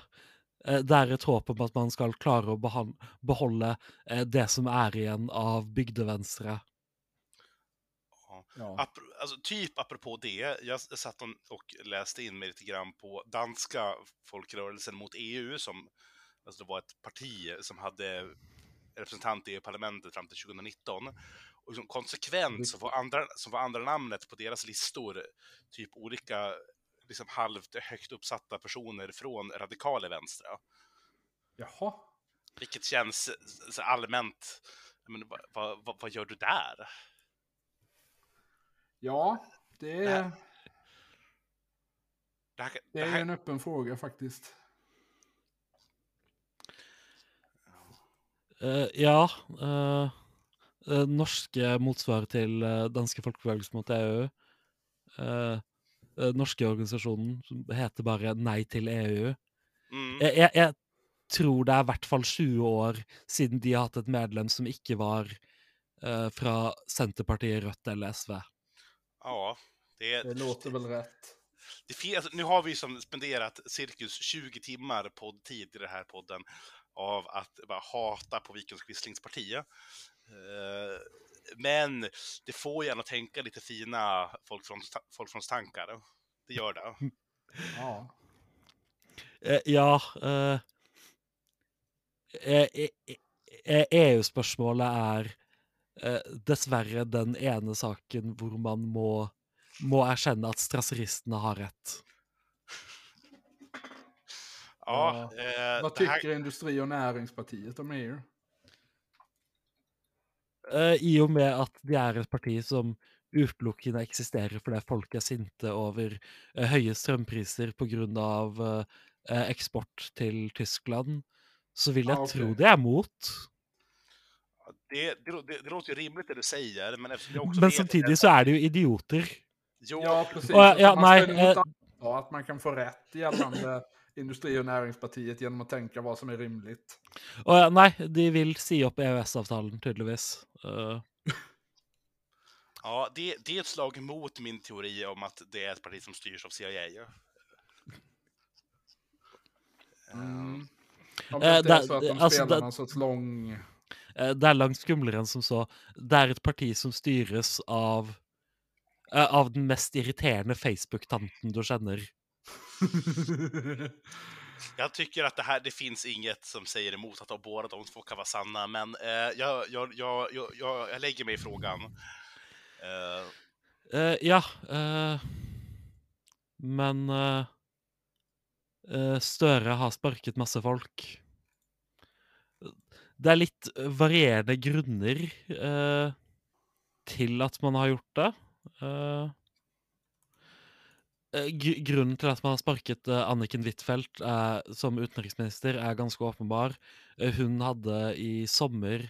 eh, Det er et håp om at man skal klare å behan- beholde eh, det som er igjen av bygdevenstre. ja. Alltså, typ apropå det, jag satt och- och läste in mig lite grann på danska folkrörelsen mot EU som alltså det var ett parti som hade representant i EU-parlamentet fram till 2019. Och liksom konsekvent så var, andra, som var andra namnet på deras listor typ olika liksom halvt högt uppsatta personer från radikala vänstra. Jaha. Vilket känns så allmänt, men, vad, vad, vad- gör du där? Ja, det Det är, här- Det här, det är en öppen fråga faktiskt. Eh, ja eh, eh, Norske motsvar til danske folkebevegelser mot EU. norske organisasjonen som heter bare Nei til EU. mm. Jeg, jeg, jeg tror det er i hvert fall 20 år siden de har hatt et medlem som ikke var fra Senterpartiet, Rødt eller SV. Ja, det, Det låter väl rätt. det alltså, nu har vi som spenderat cirkus 20 timmar poddtid i den här podden av att bara hata på Vikings Quislings parti. Eh, men det får gärna tänka lite fina folkfrontstankar. Det gör det. [LAUGHS] Ja. Eh, ja eh, EU-spørsmålet er eh, dessverre den ene saken hvor man må, må erkjenne at strasseristene har rett. Ja, eh, Vad det här, tycker Industri och näringspartiet om EU? Eh, I og med at de er et parti som utelukkende eksisterer fordi folk er sinte over eh, høye strømpriser pga. Uh, eksport til Tyskland, så vil jeg Ah, ok. tro de er mot. det, det, det, det låter ju rimligt det du säger, men eftersom jag också Men vet... samtidig så er de jo idioter. Ja, precis. Och, ja, man nej, mot eh, anta att man kan få rätt gällande Industri och näringspartiet genom att tänka vad som är rimligt. Ja, nei, de vil si opp EØS-avtalen, tydeligvis. Eh, Ja, det, det är ett slag mot min teori om att det är ett parti som styrs av CIA. Mm. Ehm, Om Eh, det inte är där- så att de alltså, spelar där- någon sorts lång... eh, det langt skumlere enn som så. Det er et parti som styres av eh, av den mest irriterende Facebook-tanten du kjenner. [LAUGHS] Jag tycker att det här, det finns inget som säger emot att båda de två kan vara sanna, men eh, jag, jag, jag, jag, jag, lägger mig i frågan. Eh, Eh, ja eh, Men eh, eh, Støre har sparket masse folk. Det er litt varierende grunner eh, til at man har gjort det. Eh, eh, gr grunnen til at man har sparket eh, Anniken Huitfeldt eh, som utenriksminister, er ganske åpenbar. Eh, hun hadde i sommer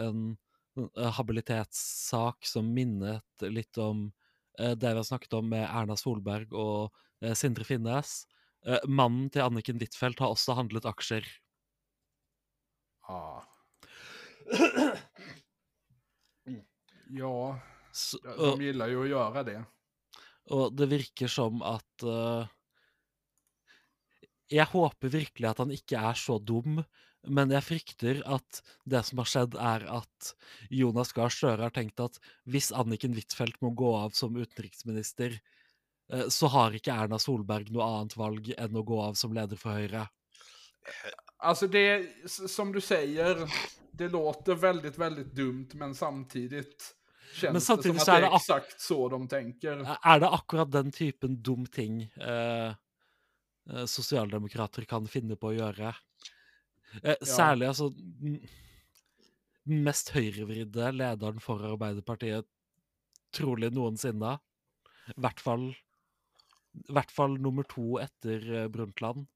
en eh, habilitetssak som minnet litt om eh, det vi har snakket om med Erna Solberg og eh, Sindre Finnes. Eh, mannen til Anniken Huitfeldt har også handlet aksjer. [COUGHS] Ja. Ja, de gillar ju att göra det og det virker som at uh, Jeg håper virkelig at han ikke er så dum, men jeg frykter at det som har skjedd, er at Jonas Gahr Støre har tenkt at hvis Anniken Huitfeldt må gå av som utenriksminister, uh, så har ikke Erna Solberg noe annet valg enn å gå av som leder for Høyre. Alltså det, som du säger, det låter väldigt, väldigt dumt, men samtidigt känns Men samtidigt det så som att är det är det ak- exakt så de tänker. Er det akkurat den typen dum ting eh, eh, sosialdemokrater kan finne på å gjøre? Eh, altså den den mest høyrevridde lederen for Arbeiderpartiet trolig noensinne. I hvert fall, hvert fall nummer to etter eh, Brundtland.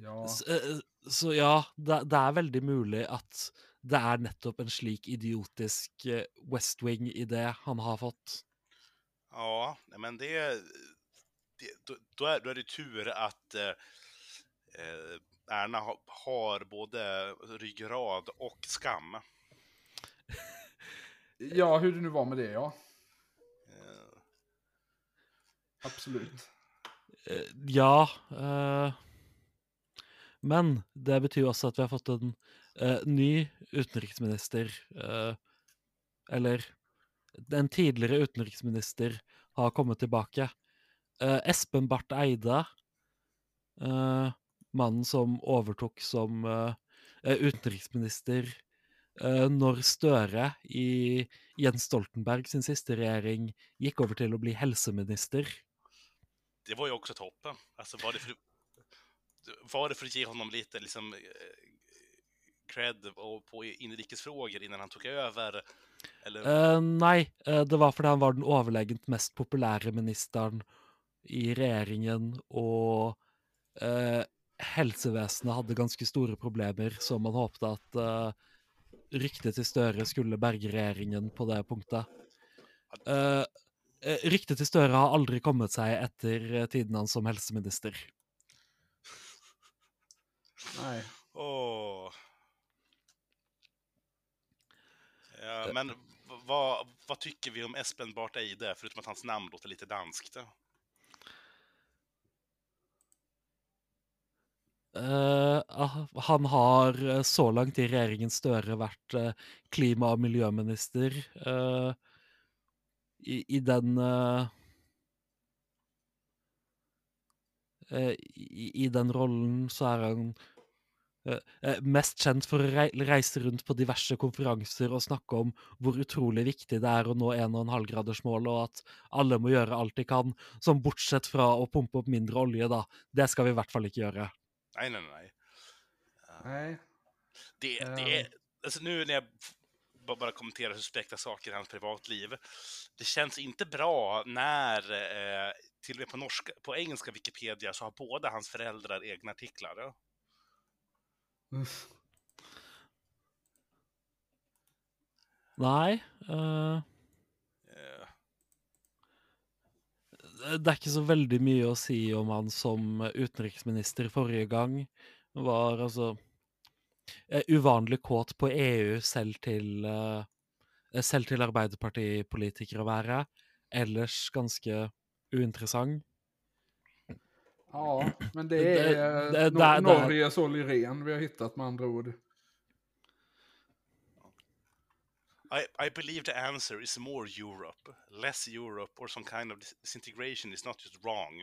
Ja. S- eh, Så ja, det, det er veldig mulig at det er nettopp en slik idiotisk eh, West Wing-idé han har fått. ja, men det... det då, då, är, då är det tur att eh, eh, Erna ha, har både ryggrad och skam. [LAUGHS] ja, hur det nu var med det, ja. Eh, Absolut. Eh, Ja eh, Men det betyr også at vi har fått en eh, ny utenriksminister. eh, eller en tidigare utenriksminister har kommit tillbaka. Eh, Espen Barth Eide, eh, mannen som övertog som eh, eh, utenriksminister eh, när Støre i Jens Stoltenberg sin sista regering, gick över till att bli hälsominister. det var ju också toppen. Alltså var det för, var det för att ge honom lite liksom eh, cred och på inrikesfrågor innan han tog över? Eller? Eh, nei, eh, det var fordi han var den overlegent mest populære ministeren i regjeringen, og eh, helsevesenet hadde ganske store problemer, så man håpte at eh, ryktet til Støre skulle berge regjeringen på det punktet. Eh, eh, ryktet til Støre har aldri kommet seg etter eh, tiden hans som helseminister. Nej. Åh. Ja, men vad, vad tycker vi om Espen Barth Eide, förutom att hans namn låter lite danskt? Eh, ah, han har eh, så langt i regjeringen Støre vært eh, klima- og miljøminister. eh, i, I den eh, eh, i, I den rollen så er han eh, eh, mest kjent for å rei reise rundt på diverse konferanser og snakke om hvor utrolig viktig det er å nå 1,5-gradersmålet, og at alle må gjøre alt de kan. Som bortsett fra å pumpe opp mindre olje, da. Det skal vi i hvert fall ikke gjøre. Nej, nej, nej. Nej. Det, det är, alltså nu när jag bara kommenterar suspekta saker i hans privatliv. Det känns inte bra när, eh, till och med på, norska, på engelska Wikipedia, så har båda hans föräldrar egna artiklar. Ja. Nei. Uh, Eh, det er ikke så veldig mye å si om han som utenriksminister forrige gang. Var altså uvanlig kåt på EU selv til eh, selv til Arbeiderpartipolitikere å være. Ellers ganske uinteressant. Ja, men det Det- är det- Nor- där- Norges Olli Rehn vi har hittat med andra ord. I, I believe the answer is more Europe. Less Europe or some kind of dis- disintegration is not just wrong.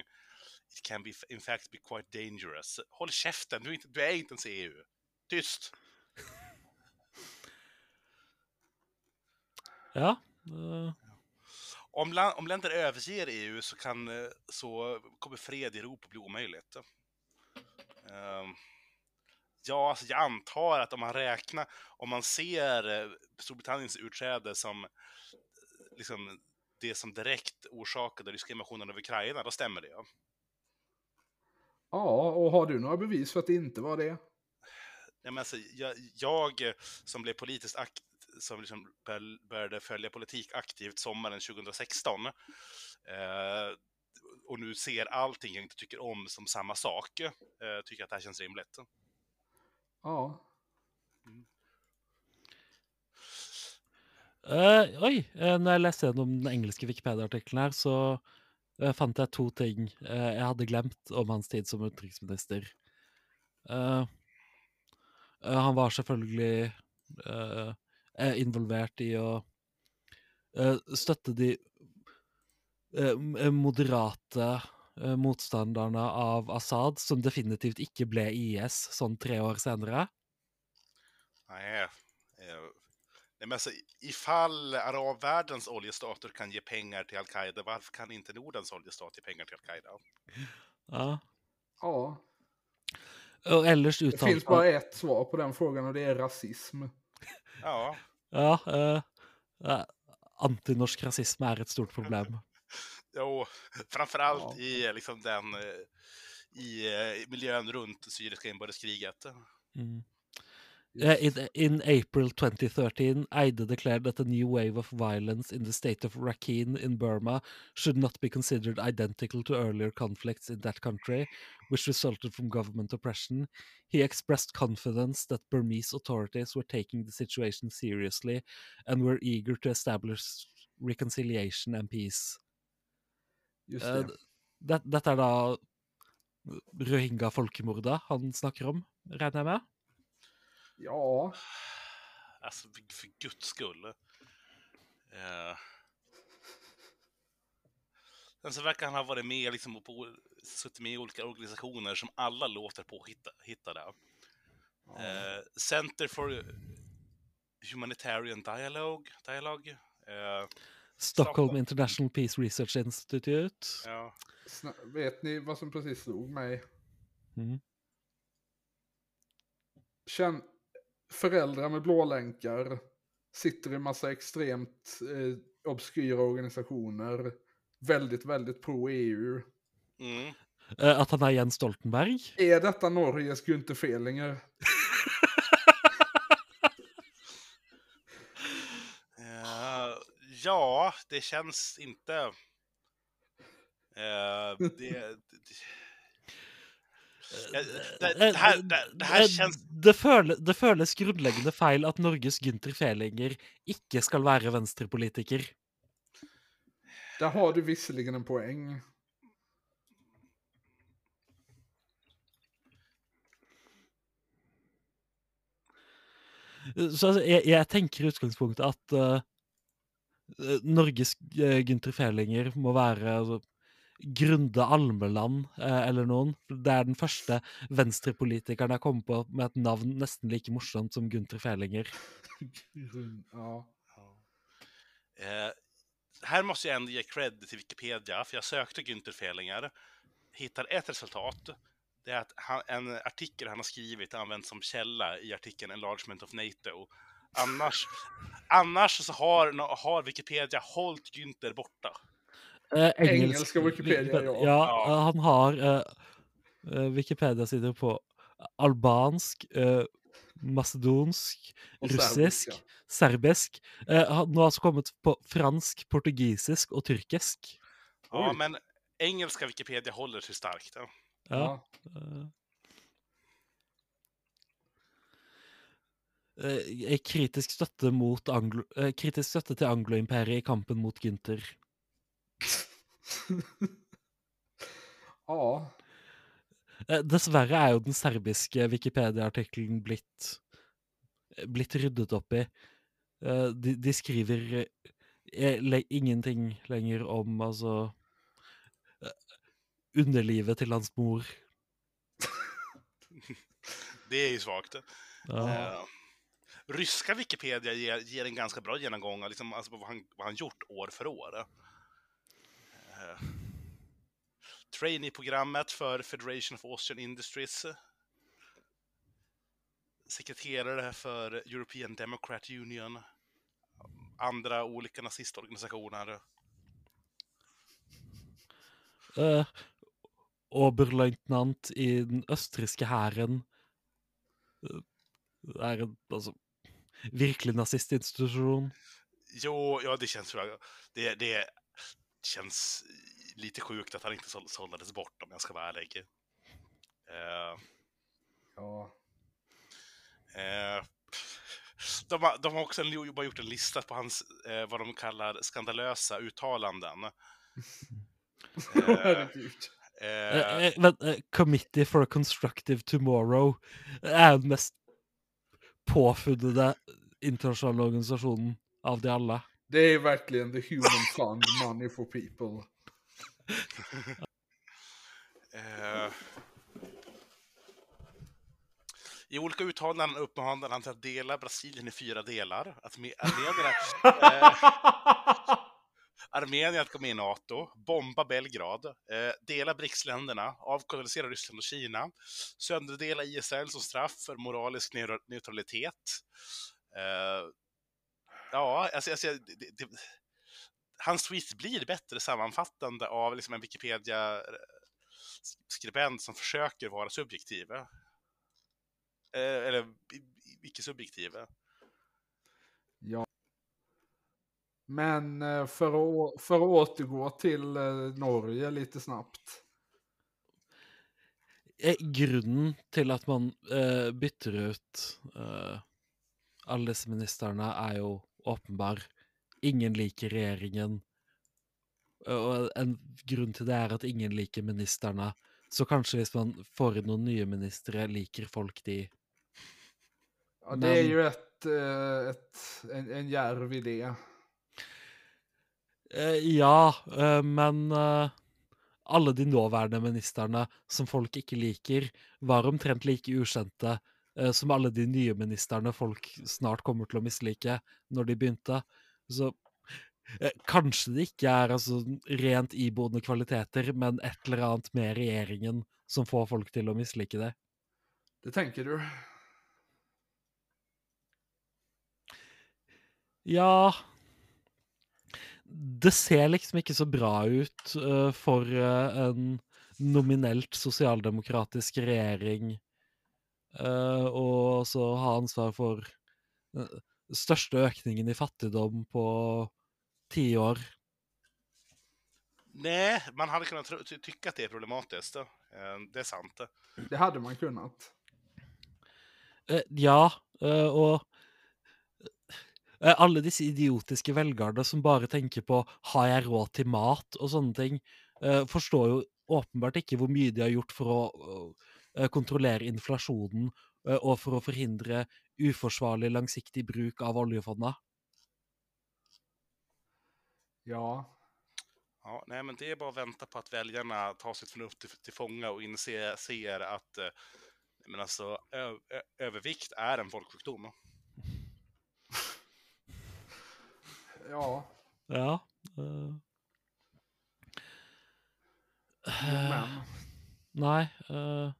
It can be, in fact be quite dangerous. Håll käften, du är inte, du är inte ens i EU. Tyst! Ja. eh, Om, la- om länder överger EU så, kan, eh, så kommer fred i Europa bli omöjligt. Ehm, ja, alltså jag antar att om man räknar, om man ser eh, Storbritanniens utträde som eh, liksom, det som direkt orsakade ryska invasionen av Ukraina, då stämmer det. Ja, och har du några bevis för att det inte var det? Ja, men alltså, jag, jag som blev politiskt akt som liksom bör- började följa politik aktivt sommaren 2016 eh, och nu ser allting jag inte tycker om som samma sak, eh, tycker att det här känns rimligt. Ja. eh, oi, eh, når jeg leste gjennom den engelske Wikipedia-artikkelen her, så eh, fant jeg to ting jeg hadde glemt om hans tid som utenriksminister. Eh, han var selvfølgelig eh, involvert i å eh, støtte de eh, eh, moderate eh, motstanderne av Assad, som definitivt ikke ble IS sånn tre år senere. Nej, nej men alltså, ifall arabvärldens oljestater kan ge pengar till Al-Qaida, varför kan inte Nordens oljestat ge pengar till Al-Qaida? Ja. Ja. Og ellers Det finns bara ett svar på den frågan och det är rasism. Ja, Ja, eh, eh, antinorsk rasisme er et stort problem. jo, framförallt Ja. i eh, liksom den eh, i miljön runt syriska inbördeskriget. Mm. Eh, in, in April 2013, Eide declared that a new wave of violence in the state of Rakhine in Burma should not be considered identical to earlier conflicts in that country, which resulted from government oppression. He expressed confidence that Burmese authorities were taking the situation seriously and were eager to establish reconciliation and peace. Just Eh, det. det, dette er da rohingya-folkemordet han snakker om, regner jeg med? Ja, Alltså, för, för guds skull. Eh. Sen så verkar han ha varit med liksom, och på, suttit med i olika organisationer som alla låter påhittade. Eh, Center for Humanitarian Dialogue. Dialogue. Eh, Stockholm. International Peace Research Institute. ja. Sna- vet ni vad som precis slog mig? Mm. Känn, föräldrar med blålänkar sitter i massa extremt eh, obskyra organisationer. Väldigt, väldigt pro-EU. Mm. Eh, At han er Jens Stoltenberg? Är detta Norges Günther Fehlinger? [LAUGHS] Eh, ja, det känns inte... Eh, det, det, det, det, här, det, det här Eh, känns... det, føle, det føles grunnleggende feil at Norges Gunther Fehlinger ikke skal være venstrepolitiker. Där har du visserligen en poäng. Så altså, jeg, jeg tenker i utgangspunktet at eh, eh, Norges uh, Gunther Fehlinger må være altså, Grunde Almeland eh, eller noen. Det er den første venstrepolitikeren jeg kommer på med et navn nesten like morsomt som Gunther Fehlinger. Ja. Eh, här måste jag ändå ge cred till Wikipedia, för jag sökte Günther Fehlinger, hittade ett resultat. Det är att han, en artikel han har skrivit används som källa i artikeln Enlargement of NATO. Annars, annars så har, har Wikipedia hållit Günther borta. Eh, Engelska Wikipedia, ja. ja. Ja. eh, han har eh, eh, Wikipedia-sider på albansk, eh, macedonsk, Och russisk, serbiska. serbisk. Eh, han har altså kommet på fransk, portugisisk og tyrkisk. Ja, Oj. men engelska Wikipedia håller sig starkt. Ja. Ja. eh. Eh, kritisk støtte mot anglo... eh, kritisk støtte til anglo-imperiet i kampen mot Günther. Ja. Eh, Dessverre er jo den serbiske Wikipedia-artikkelen blitt, eh, blitt ryddet opp i. Eh, De, de skriver ingenting lenger om altså underlivet til hans mor. [LAUGHS] Det är ju svagt. Ja. Eh, ryska Wikipedia ger, ger en ganska bra genomgång av liksom, alltså, vad, han, vad han gjort år för år. Eh, Trainee-programmet för Federation of Austrian Industries. Sekreterare för European Democrat Union. Andra olika nazistorganisationer. Eh, Oberleutnant i den østerrikske hæren. Eh, Det er en altså, virkelig nazistinstitusjon. Jo, ja det känns ju... Det, det känns lite sjukt att han inte sål- sållades bort om jag ska vara ärlig. Eh, ja. Eh, de, har, de har också en, bara gjort en lista på hans, eh, vad de kallar skandalösa uttalanden. [LAUGHS] Eh, Eh, eh, eh, Committee for a Constructive Tomorrow er den mest påfunnede internasjonale organisasjonen av de alle. Det är verkligen the human [LAUGHS] fund, money for people. eh, I olika uttalanden uppmanar han till att dela Brasilien i fyra delar. Att armenierna, [LAUGHS] eh, Armenien att gå med i NATO, bomba Belgrad, eh, dela BRICS-länderna, avkolonisera Ryssland och Kina, sönderdela Israel som straff för moralisk neutralitet. Eh, ja, alltså, alltså det, det, hans tweet blir bättre sammanfattande av liksom en Wikipedia-skribent som försöker vara subjektiv. Eh, eller i- i- icke-subjektiv. Ja. Men eh, för att, för att återgå till eh, Norge lite snabbt. Eh, Grunnen til at man bytter ut eh, alle disse ministrene, er jo åpenbar. Ingen liker regjeringen. Og en grunn til det er at ingen liker ministrene. Så kanskje hvis man får inn noen nye ministre, liker folk de. Ja, det Men- ju ett, eh, ett, en, en djärv idé. Ja, men alle de nåværende ministrene som folk ikke liker, var omtrent like ukjente som alle de nye ministrene folk snart kommer til å mislike når de begynte. Så eh, kanskje det ikke er altså, rent iboende kvaliteter, men et eller annet med regjeringen som får folk til å mislike det. Det tänker du? Ja Det ser liksom ikke så bra ut eh, for eh, en nominelt sosialdemokratisk regjering eh, å så ha ansvar for den største økningen i fattigdom på ti år. Nej, man hade kunnat tro- ty- tycka att det är problematiskt. Eh, Det är sant. Det hade man kunnat. Eh, ja, eh, og eh, alle disse idiotiske velgerne som bare tenker på 'har jeg råd til mat' og sånne ting, eh, forstår jo åpenbart ikke hvor mye de har gjort for å eh, kontrollere inflasjonen eh, og for å forhindre uforsvarlig langsiktig bruk av oljefondet. Ja. Ja, nej, men det är bara att vänta på att väljarna tar sitt förnuft till, till fånga och inser ser att eh, men alltså, ö, ö, övervikt är en folksjukdom. Ja. Ja. eh. Men. Nei eh,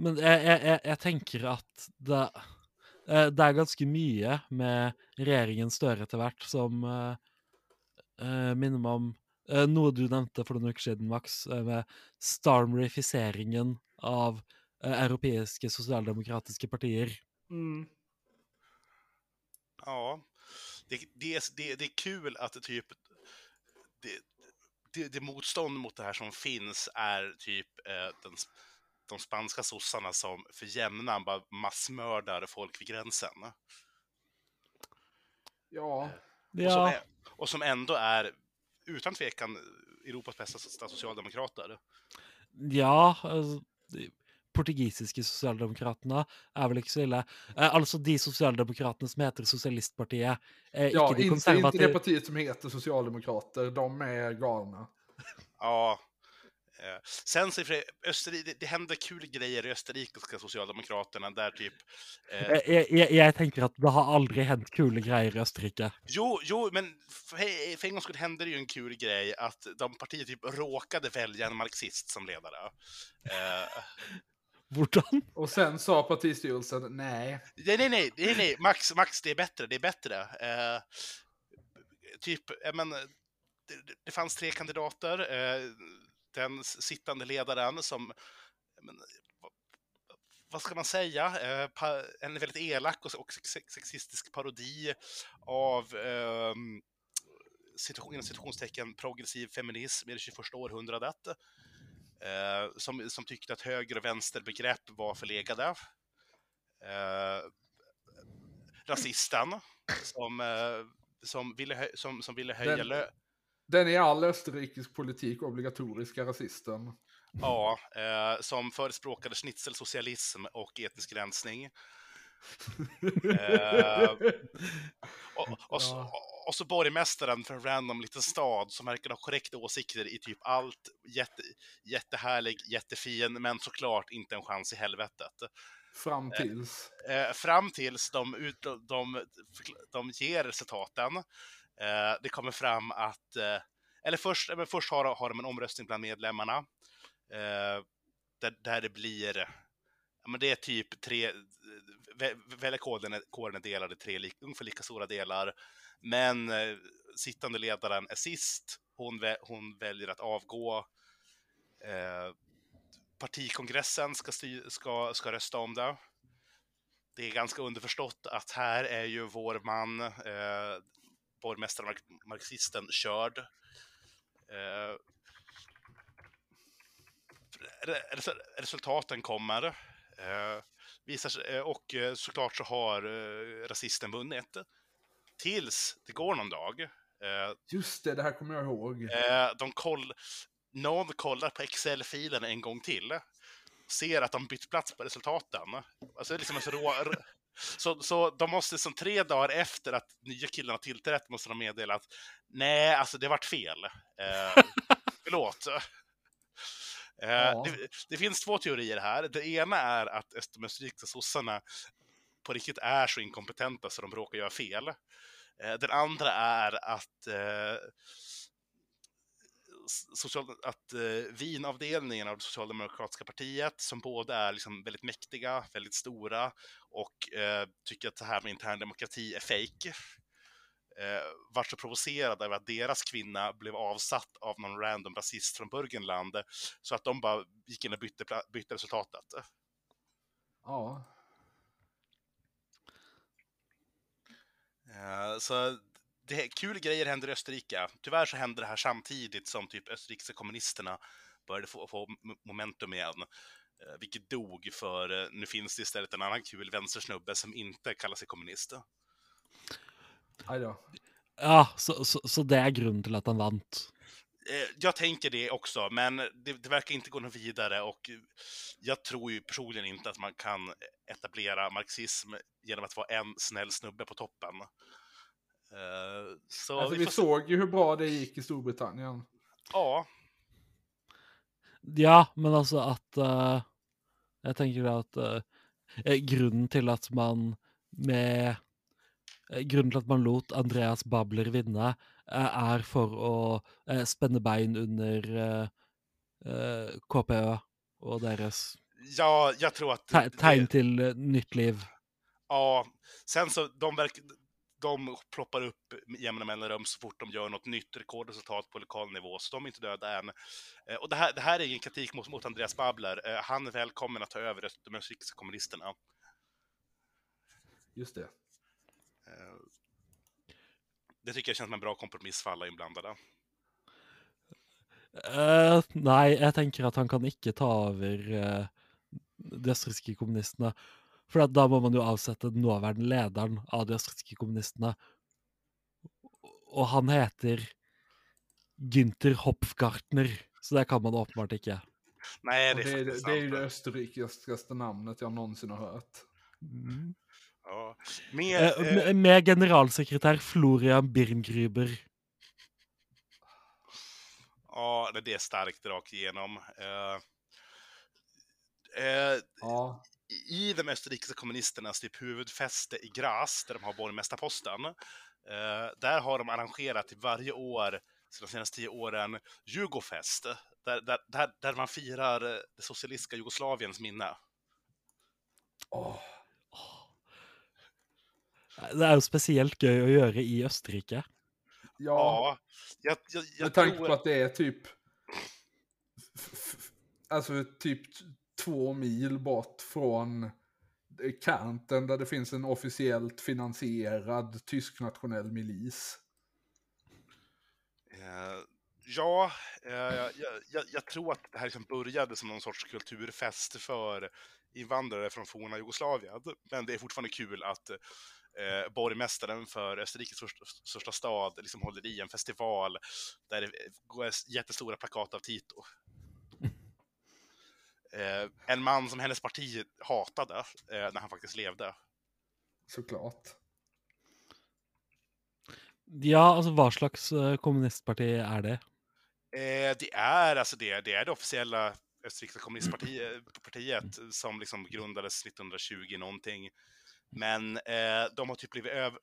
Men jeg, jeg, jeg, jeg tenker at det, eh, det er ganske mye med regjeringen Støre etter hvert som eh, eh, minner meg om eh, noe du nevnte for noen uker siden, Max, med starmerifiseringen av europeiske sosialdemokratiske partier. Mm. Ja, det, det, är- det, det är kul att det typ... Det, det, det motstånd mot det här som finns är typ eh, den, de spanska sossarna som för jämnan bara massmördar folk vid gränsen. Ja, Och, som Ja, är, och som ändå är utan tvekan Europas bästa socialdemokrater. ja altså, de portugisiske sosialdemokratene er vel ikke så ille. Eh, altså de sosialdemokratene som heter Sosialistpartiet. Eh, ja inte, inte det partiet som heter Socialdemokrater, de är galna. Ja. Eh, sen så sig, Österrike, det, det händer kul grejer i österrikiska socialdemokraterna där typ... Eh, Eh, jeg, jeg, jeg tenker at det har aldri hendt kule greier i Østerrike. jo, jo, men för, för en gångs skull hände det ju en kul grej att de partier typ råkade välja en marxist som ledare. Eh? Och sen sa partistyrelsen nej. nej, nej, nej, nej, nej, Max, Max, det är bättre, det är bättre. Eh, typ, men, det, det fanns tre kandidater. Eh, den sittande ledaren som, men, vad, ska man säga, eh, en väldigt elak och, och sex- sexistisk parodi av eh, inom citationstecken progressiv feminism i det 21 århundradet. Eh, som, som tyckte att höger och vänsterbegrepp var förlegade. Eh, rasisten som, eh, som, ville som, som ville höja lö- Den är i all österrikisk politik obligatoriska rasisten. Ja, eh, som förespråkade schnitzelsocialism och etnisk rensning. Eh, och, och, så, och så borgmästaren för en random liten stad som verkar ha korrekta åsikter i typ allt. Jätte, jättehärlig, jättefin, men såklart inte en chans i helvetet. Fram tills. Eh, fram tills de, ut, de, de ger resultaten. Eh, det kommer fram att, eh, eller först, eh, men först har, har de en omröstning bland medlemmarna. Eh, där, där det blir, ja men det är typ tre, väljarkåren är- kåren är delad i tre li, ungefär lika stora delar. Men eh, sittande ledaren är sist, hon, hon väljer att avgå. Eh, partikongressen ska, styr, ska, ska rösta om det det är ganska underförstått att här är ju vår man, eh, borgmästaren, mark- marxisten, körd. Eh, re- res- resultaten kommer. Eh, visar eh, och såklart så har eh, rasisten vunnit. Tills det går någon dag. Eh, Just det, det här kommer jag ihåg. Eh, de koll... Någon kollar på Excel-filen en gång till. Ser att de bytt plats på resultaten. Alltså det är liksom en så, rå... så, så de måste som tre dagar efter att nya killarna tillträtt måste de meddela att nej, alltså det vart fel. Eh, [LAUGHS] förlåt. Eh, Ja. det, det finns två teorier här. Det ena är att de österrikiska sossarna på riktigt är så inkompetenta så de råkar göra fel. Eh, Den andra är att, eh, social, att eh, vinavdelningen av det socialdemokratiska partiet, som båda är liksom väldigt mäktiga, väldigt stora och eh, tycker att det här med intern demokrati är fejk, eh, vart så provocerade över att deras kvinna blev avsatt av någon random rasist från Burgenland, så att de bara gick in och bytte, bytte resultatet. Ja. Eh, Så det, kul grejer händer i Österrike. Tyvärr så hände det här samtidigt som typ österrikiska kommunisterna började få, få momentum igen. Eh, Vilket dog för eh, nu finns det istället en annan kul vänstersnubbe som inte kallar sig kommunist. Ja, så, så, så det er grunnen til at han vant. Eh, Jag tänker det också, men det, det verkar inte gå något vidare och jag tror ju personligen inte att man kan etablera marxism genom att vara en snäll snubbe på toppen. Eh, Så Alltså, vi vi se. såg ju hur bra det gick i Storbritannien. Ja, Ja, men altså at eh, Jeg tenker det at eh, eh, grunnen til at man med eh, Grunnen til at man lot Andreas Babler vinne, eh, er for å eh, spenne bein under eh, KPØ og deres ja, jag tror att... te det- tegn til eh, nytt liv. Ja, sen så de, verk, de ploppar upp med jämna mellanrum så fort de gör något nytt rekordresultat på lokal nivå, så de är inte döda än. Eh, Och det här, det här är ingen kritik mot, mot Andreas Babler. Eh, Han är välkommen att ta över de österrikiska kommunisterna. Just det. Eh, Det tycker jag känns som en bra kompromiss för alla inblandade. Eh, nei, jeg tenker at han kan ikke ta over eh, de østerrikske kommunistene. For at da må man jo avsette den nåværende lederen av de østerrikske kommunistene. Og han heter Günther Hopfgartner, så det kan man åpenbart ikke. Nej, det det, är faktiskt det är ju det österrikiskaste namnet jag någonsin har hört. Ja. Mer, Eh, eh, med, med generalsekretær Florian Birngruber. ja, det är starkt rakt igenom. Eh, eh, Ja, I de österrikiska kommunisternas typ huvudfäste i Graz, där de har borgmästarposten, eh, där har de arrangerat till varje år, de senaste tio åren, Jugofest, där, där, där, där man firar eh, det socialistiska Jugoslaviens minne. åh, Det er jo spesielt gøy å gjøre i Østerrike. ja. Ja, jag, jag, jag Med tanke tror... på att det är typ... Alltså typ två mil bort från kanten där det finns en officiellt finansierad tysk nationell milis. Eh, ja, eh, jag, jag, jag tror att det här liksom började som någon sorts kulturfest för invandrare från forna Jugoslavien. Men det är fortfarande kul att eh, borgmästaren för Österrikes största, största stad liksom håller i en festival där det går jättestora plakat av Tito. Eh, en man som hennes parti hatade eh, när han faktiskt levde. Såklart. Ja, altså hva slags eh, kommunistparti er det? Eh, det är alltså det, det är det officiella österrikiska kommunistpartiet partiet, som liksom grundades 1920 någonting. Men eh, de har typ blivit över...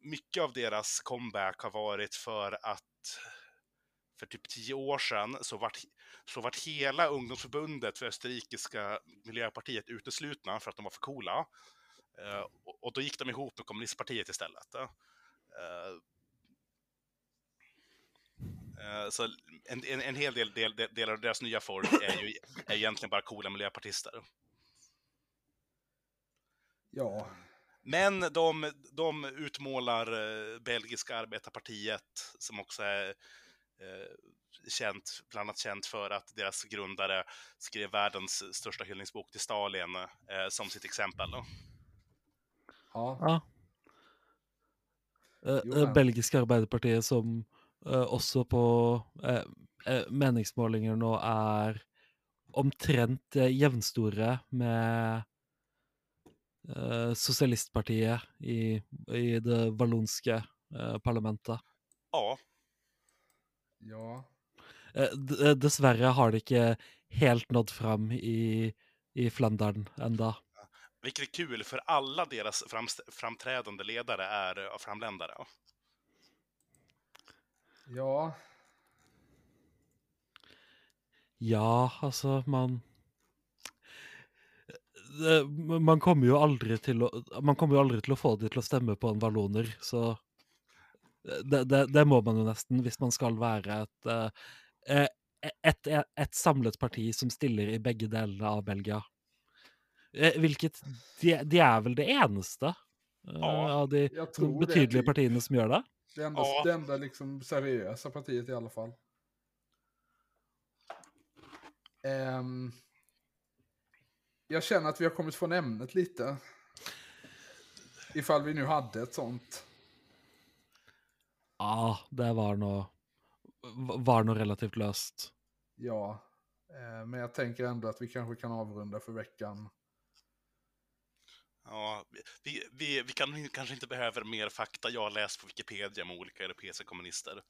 Mycket av deras comeback har varit för att för typ tio år sedan så vart, så vart hela ungdomsförbundet för österrikiska miljöpartiet uteslutna för att de var för coola. Eh, och, och då gick de ihop med kommunistpartiet istället. Eh, Eh, Så en, en, en hel del, del, del av deras nya folk är ju är egentligen bara coola miljöpartister. Ja, Men de, de utmålar eh, belgiska arbetarpartiet, som också är känt, bland annat känt för att deras grundare skrev världens största hyllningsbok till Stalin eh, som sitt exempel. Då. ja, Ja. Eh, eh, belgiske Arbeiderpartiet som eh, også på eh, eh, meningsmålinger nå er omtrent eh, jevnstore med eh, Sosialistpartiet i, i det vallonske eh, parlamentet. Ja, ja. Eh, eh, dessverre har det ikke helt nådd fram i, i Flandern enda. vilket är kul för alla deras framträdande ledare är eh, framländare. Ja, Ja, altså, man det, Man kommer jo aldri til å Man kommer jo aldri til å få de til å stemme på en valloner, så det, det, det må man jo nesten, hvis man skal være et eh, et, et, et samlet parti som stiller i begge delene av Belgia. Eh, Hvilket de, de er vel det eneste eh, Ja, av de det. betydelige partiene som gjør det. Det enda, Ja. det enda liksom seriösa partiet i alla fall. Ehm, jag känner att vi har kommit från ämnet lite. Ifall vi nu hade ett sånt. Ja, det var nå var nå relativt løst. Ja, eh, men jag tänker ändå att vi kanske kan avrunda för veckan. Ja, vi, vi, vi kan, kanske inte behöver mer fakta jag har läst på Wikipedia med olika europeiska kommunister.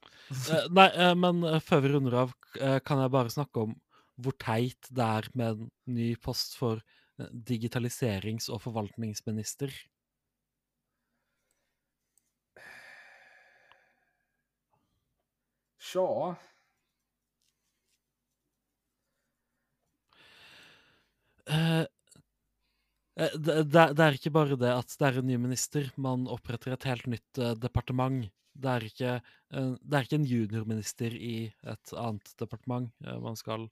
Eh, nei, eh, men eh, før vi runder av, eh, kan jeg bare snakke om hvor teit det er med en ny post for eh, digitaliserings- og forvaltningsminister. Tja, Eh, eh, det, det, er ikke bare det at det er en ny minister, man oppretter et helt nytt eh, departement. Det er, ikke, eh, det er ikke en juniorminister i et annet departement. Man skal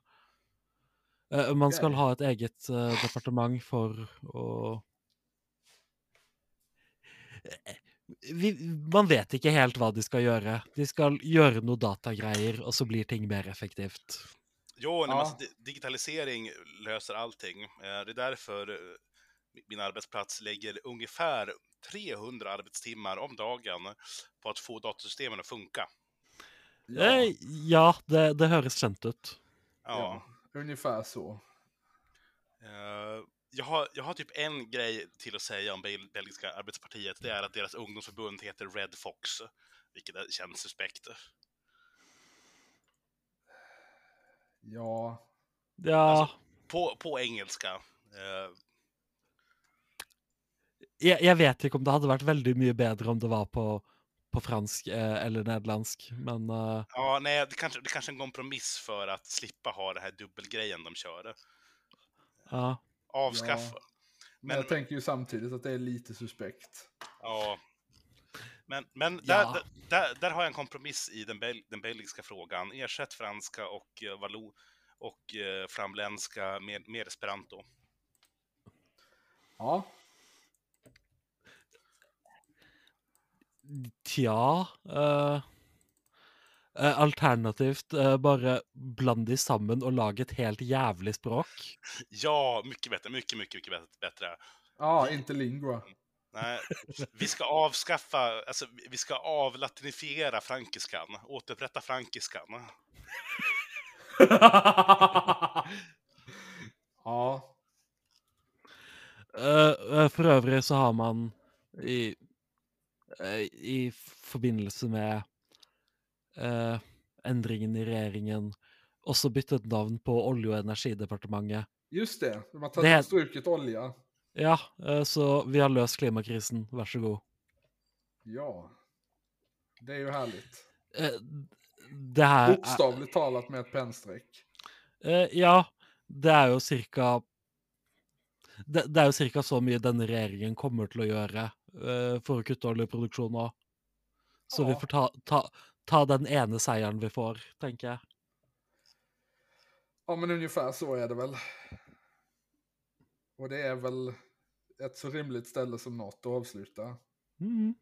Man skal ha et eget departement for å vi, Man vet ikke helt hva de skal gjøre. De skal gjøre noe datagreier, og så blir ting mer effektivt. Jo, Ja. alltså, di- digitalisering löser allting. Eh, Det är därför eh, min arbetsplats lägger ungefär 300 arbetstimmar om dagen på att få datasystemen att funka. Eh, ja, det, det høres kjent ut. Ja. ja, ungefär så. Jag har, jag har typ en grej till att säga om bel belgiska arbetspartiet. Det är att deras ungdomsförbund heter Red Fox, vilket känns suspekt. Ja, Ja, Alltså- På, på engelska. Eh, jeg, jeg vet ikke om det hadde vært veldig mye bedre om det var på, på fransk eh, eller nederlandsk, men eh, Ja, nej, det kanske, det kanske är en kompromiss för att slippa ha det här dubbelgrejen de kör. ja. Avskaffa. men, Men- jag tänker ju samtidigt att det är lite suspekt. Ja. Men, men Ja. där, där, där, där har jag en kompromiss i den, bel, den belgiska frågan. Ersätt franska och uh, valo och uh, flamländska med, med esperanto. Ja, Tja eh, eh, Alternativt eh, bare bland de sammen og lag et helt jævlig språk. Ja, mycket bättre, mycket, mycket, mycket bättre- ja inte lingua. Nej, vi ska avskaffa, alltså vi ska avlatinifiera frankiskan, återupprätta frankiskan. [LAUGHS] ja, Eh, eh, for øvrig så har man i, eh, i forbindelse med eh, endringen i regjeringen også byttet navn på Olje- og energidepartementet. just det. De har Det- tagit strukit olja. Ja, eh, så vi har løst klimakrisen, vær så god. Ja, det är ju härligt. Eh, det er, Bokstavligt talat med ett pennstreck. eh, Ja, det er jo cirka det, det er jo cirka så mye denne regjeringen kommer til å gjøre eh, for å kutte oljeproduksjon nå. Så vi Ja. får ta, ta, ta den ene seieren vi får, tenker jeg. Ja, men ungefär så är det väl. Och det är väl ett så rimligt ställe som något att avsluta. Mhm.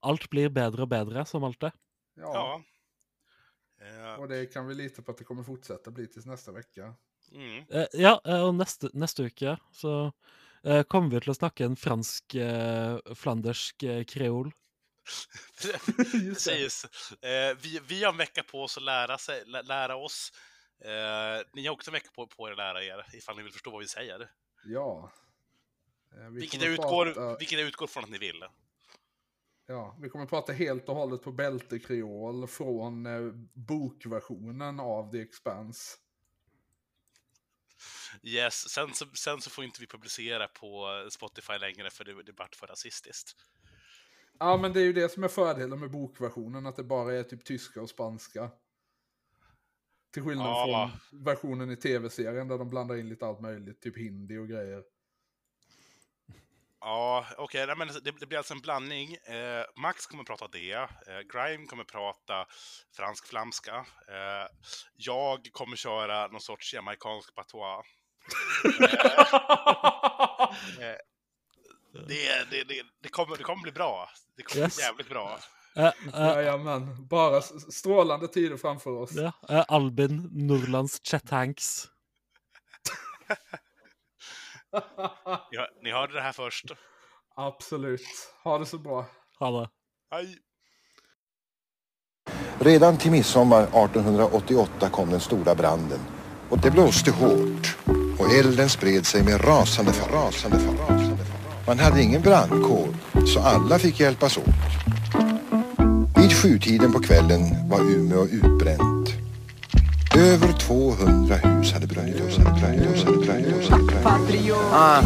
Alt blir bedre og bedre, som alltid. Ja, Ja. Eh, och det kan vi lita på att det kommer fortsätta bli tills nästa vecka. mm. Eh, ja, eh, og neste, neste uke så kommer vi til å snakke en fransk, flandersk kreol. [LAUGHS] Precis. Eh, vi, vi har en vecka på oss att lära, sig, lä, lära oss. Eh, ni har också en vecka på, på er att lära er, ifall ni vill förstå vad vi säger. Ja. Eh, Vi Vilket jag, utgår, prata- vilket jag utgår från att ni vill. Ja, vi kommer prata helt och hållet på bältekreol från eh, bokversionen av The Expanse. Yes, sen så, sen så får inte vi publicera på Spotify längre för det, det vart för rasistiskt. Ja, men det är ju det som är fördelen med bokversionen, att det bara är typ tyska och spanska. Till skillnad Ja. från versionen i tv-serien där de blandar in lite allt möjligt, typ hindi och grejer. Ja, okej, men det, det blir alltså en blandning. Eh, Max kommer prata det, eh, Grime kommer prata fransk-flamska. Eh, jag kommer köra någon sorts jamaicansk patois. [LAUGHS] Det, det, det, det, kommer, det kommer bli bra. Det kommer Yes. bli jävligt bra. Eh, eh, Jajamän, bara strålande tider framför oss. ja, eh, Albin Nordlands Chet Hanks. Ni, hör- ni hörde det här först. Absolut. Ha det så bra. Ha det. Hej! Redan till midsommar 1888 kom den stora branden. Och det blåste hårt. Och elden spred sig med rasande fart. Rasande fart. Man hade ingen brandkår, så alla fick hjälpas åt. Vid sjutiden på kvällen var Umeå utbränt. Över 200 hus hade brunnit upp. Hade brunnit upp, hade brunnit upp, hade brunnit upp. Ah.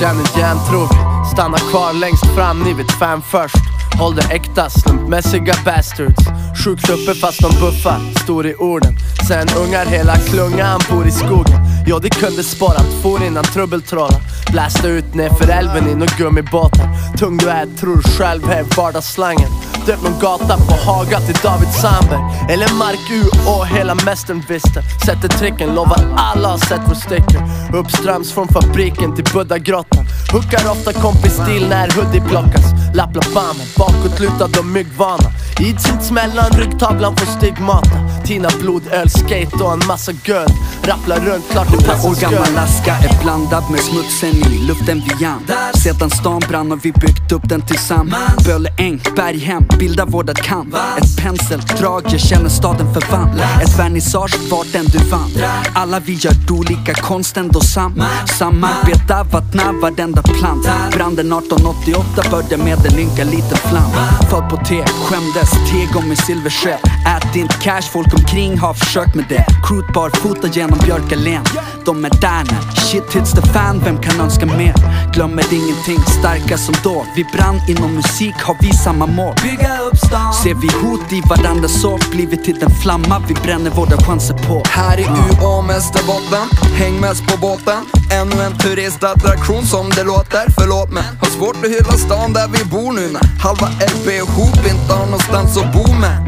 Känner järntrog, stanna kvar längst fram, ni vet fem först Håll det äkta, slumpmässiga bastards. Sjukt uppe fast de buffar, stor i orden Sen ungar hela klungan bor i skogen. Ja det kunde spara for innan trubbeltrollar Blästa ut nerför älven i några gummibåtar Tung du är, tror själv här vardagsslangen. Döpt någon gata på Haga till David Sandberg. Eller Mark U och hela mästern visste Sätter tricken, lovar alla har sett vår sticker. Uppströms från fabriken till Buddhagrottan. Hookar ofta kompis stil när hoodie plockas. Lappla bammen, bakåtlutad och myggvana. Idsits mellan ryggtavlan får stigmata. Tina blodöl, skate och en massa guld Rapplar runt, klart det passar år gammal aska är blandad med smutsen i luften vi an Sedan stan brann har vi byggt upp den tillsammans. Böle äng, Berghem, bildar vårdat kamp. Ett penseldrag, jag känner staden förvandlad. Ett vernissage vart än du vandrar Alla vi gör olika konst ändå samma. Samarbeta, vattna varenda plant. Branden 1888 började med en ynka liten flam Född på te, skämdes, tegom med silversked. Ät inte cash, folk omkring har försökt med det. Crewt barfota genom Björkalen. De är där nu, shit hits the fan, vem kan önska mer? Glömmer ingenting, starka som då. Vi brann inom musik, har vi samma mål? Bygga upp stan. Ser vi hot i varandra så blir vi till den flamma. Vi bränner våra chanser på. Här i UA Mästerbotten, häng mest på båten. Ännu en turistattraktion som det låter, förlåt men Har svårt att hylla stan där vi bor nu när halva LP och Hoop inte har någonstans att bo med.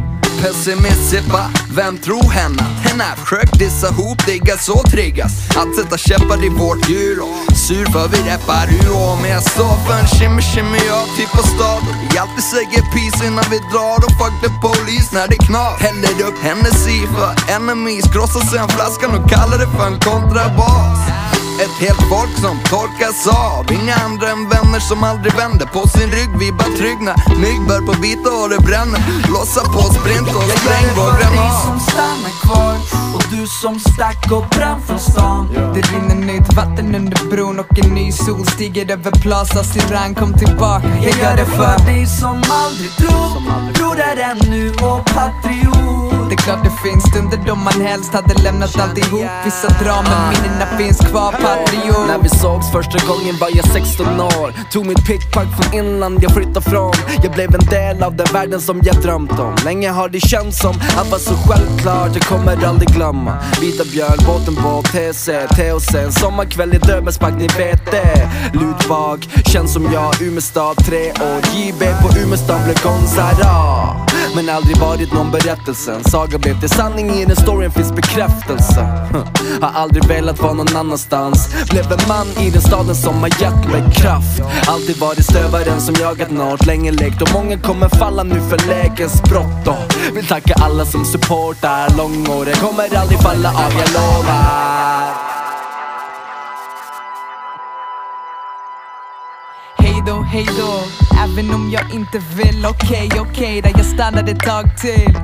Pessimissippa vem tror henne? Henne försök dissa ihop, digga så triggas. Att sätta käppar i vårt hjul och sur för vi rappar UA Men jag står för en shimmy shimmy jag typ på stad. Och vi alltid säger peace innan vi drar. Och fuck the police när det knas. Häller upp Hennessy för enemies, krossar sen flaskan och kallar det för en kontrabas ett helt folk som torkas av. Inga andra än vänner som aldrig vänder På sin rygg. Vi bara trygg när mygg bör på bita och det bränner. Lossa på sprint och spräng vår granat som stannar kvar och du som stack och brann från stan Det rinner nytt vatten under bron och en ny sol stiger över Plaza Siran Kom tillbaka, jag gör det för dig som aldrig drog Broder ännu och patriot Det är klart det finns. Stunder då man helst hade lämnat alltihop Vissa drar men minnena finns kvar, patriot. När vi sågs första gången var jag 16 år. Tog mitt pickpack från inland jag flyttade från. Jag blev en del av den världen som jag drömt om. Länge har det känts som att vara så självklart. Jag kommer aldrig glömma. Vita björn, båten på TC, THC En sommarkväll i Döbelnspark, ni vet det. Ludvag, känns som jag, Umestad, tre år. JB på Umestad blev Gonzara men aldrig varit någon berättelse En saga blev till sanning, i den storyn finns bekräftelse. [LAUGHS] Har aldrig velat vara någon annanstans. Blev en man i den staden som har gett mig kraft. Alltid varit stövaren som jagat något. Länge lekt Och många kommer falla nu för lägens brott. Och Vill tacka alla som supportar. Långåret Kommer aldrig falla av, jag lovar. Hej då, hej då. Även om jag inte vill, okej, okej Där jag stannar ett tag till.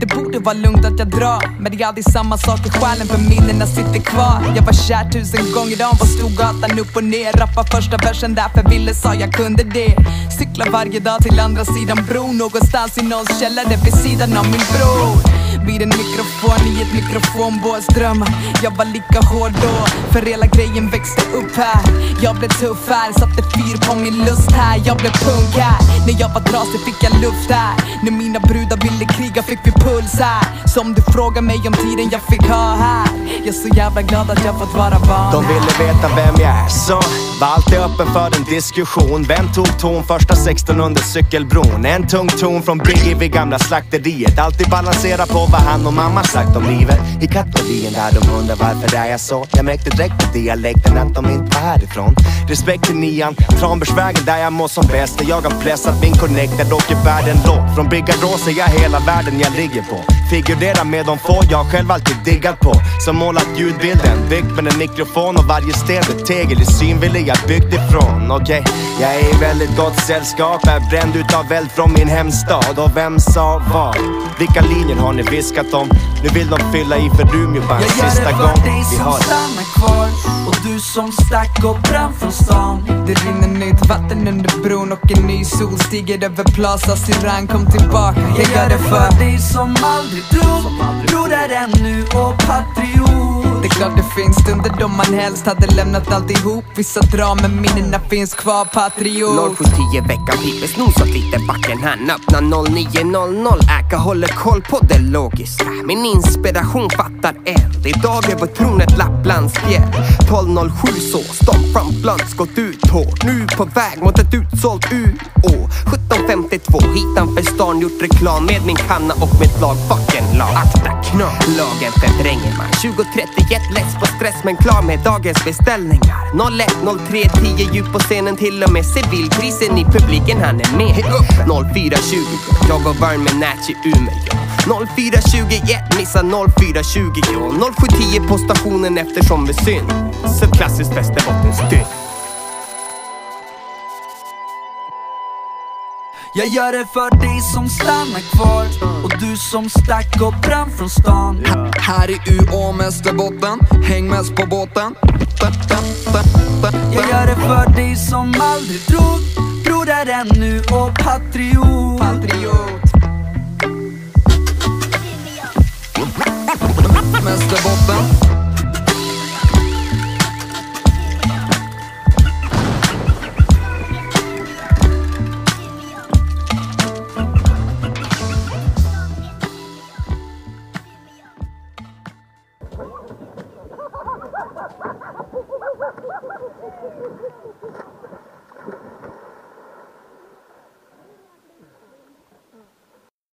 Det borde vara lugnt att jag drar Men det är aldrig samma sak i själen för minnena sitter kvar. Jag var kär tusen gånger om på Storgatan upp och ner. Rappa första versen därför ville sa jag kunde det. Cykla varje dag till andra sidan bron Någonstans i någons källare vid sidan av min bror vid en mikrofon i ett mikrofonbås drömmar Jag var lika hård då, för hela grejen växte upp här. Jag blev tuff här, satte fyr på min lust här. Jag blev punk här, när jag var trasig fick jag luft här. När mina brudar ville kriga fick vi puls här. Så om du frågar mig om tiden jag fick ha här Jag är så jävla glad att jag fått vara van De ville veta vem jag är så var alltid öppen för en diskussion. Vem tog ton första 16 under cykelbron? En tung ton från Biggie vid gamla slakteriet. Alltid balansera på vad han och mamma sagt om livet. I kategorien där de undrar varför det är jag så? Jag märkte direkt på dialekten att de inte var härifrån. Respekt till nian, Tranbergsvägen där jag mår som bäst. Där jag har pressat min connected och är världen låg. Från Biggad är jag hela världen jag ligger på. Figurera med de få jag själv alltid diggat på. Som målat ljudbilden, byggt med en mikrofon och varje sten ett tegel i synvillig jag byggt ifrån. Okej, jag är i väldigt gott sällskap Är bränd utav eld från min hemstad. Och vem sa vad? Vilka linjer har ni viskat om? Nu vill de fylla i för Umeåband Jag gör sista det gång. för dig vi som stannar kvar och du som stack och brann från stan. Det rinner nytt vatten under bron och en ny sol stiger över Plaza Siran Kom tillbaka, jag gör det för dig som aldrig drog Broder ännu. Och patriot. Det är klart det finns stunder då man helst hade lämnat alltihop Vissa drar men minnena finns kvar, patriot. 0710 veckan piper snosat lite backen Han öppnar 0900 Äka håller koll på det logiska. Min inspiration fattar eld Idag över tronet Lapplandsfjäll 1207 så Stomp from blunts gått ut hårt. Nu på väg mot ett utsålt UÅ 1752 hitanför stan gjort reklam med min kanna och mitt lag Fucking lag Akta knap Lagen förvränger man. 2031 less på stress men klar med dagens beställningar. 01, 03, 10 djup på scenen till och med civilkrisen i publiken han är med. 0420, jag och Vern med Natch i Umeå 0421, missa 0420 ja. 0710 på stationen eftersom vi synd. Så klassiskt Västerbottensdygn Jag gör det för dig som stannar kvar och du som stack och brann från stan. Här i UÅ Västerbotten, häng mest på båten. Jag gör det för dig som aldrig drog Bror är ännu och patriot. Västerbotten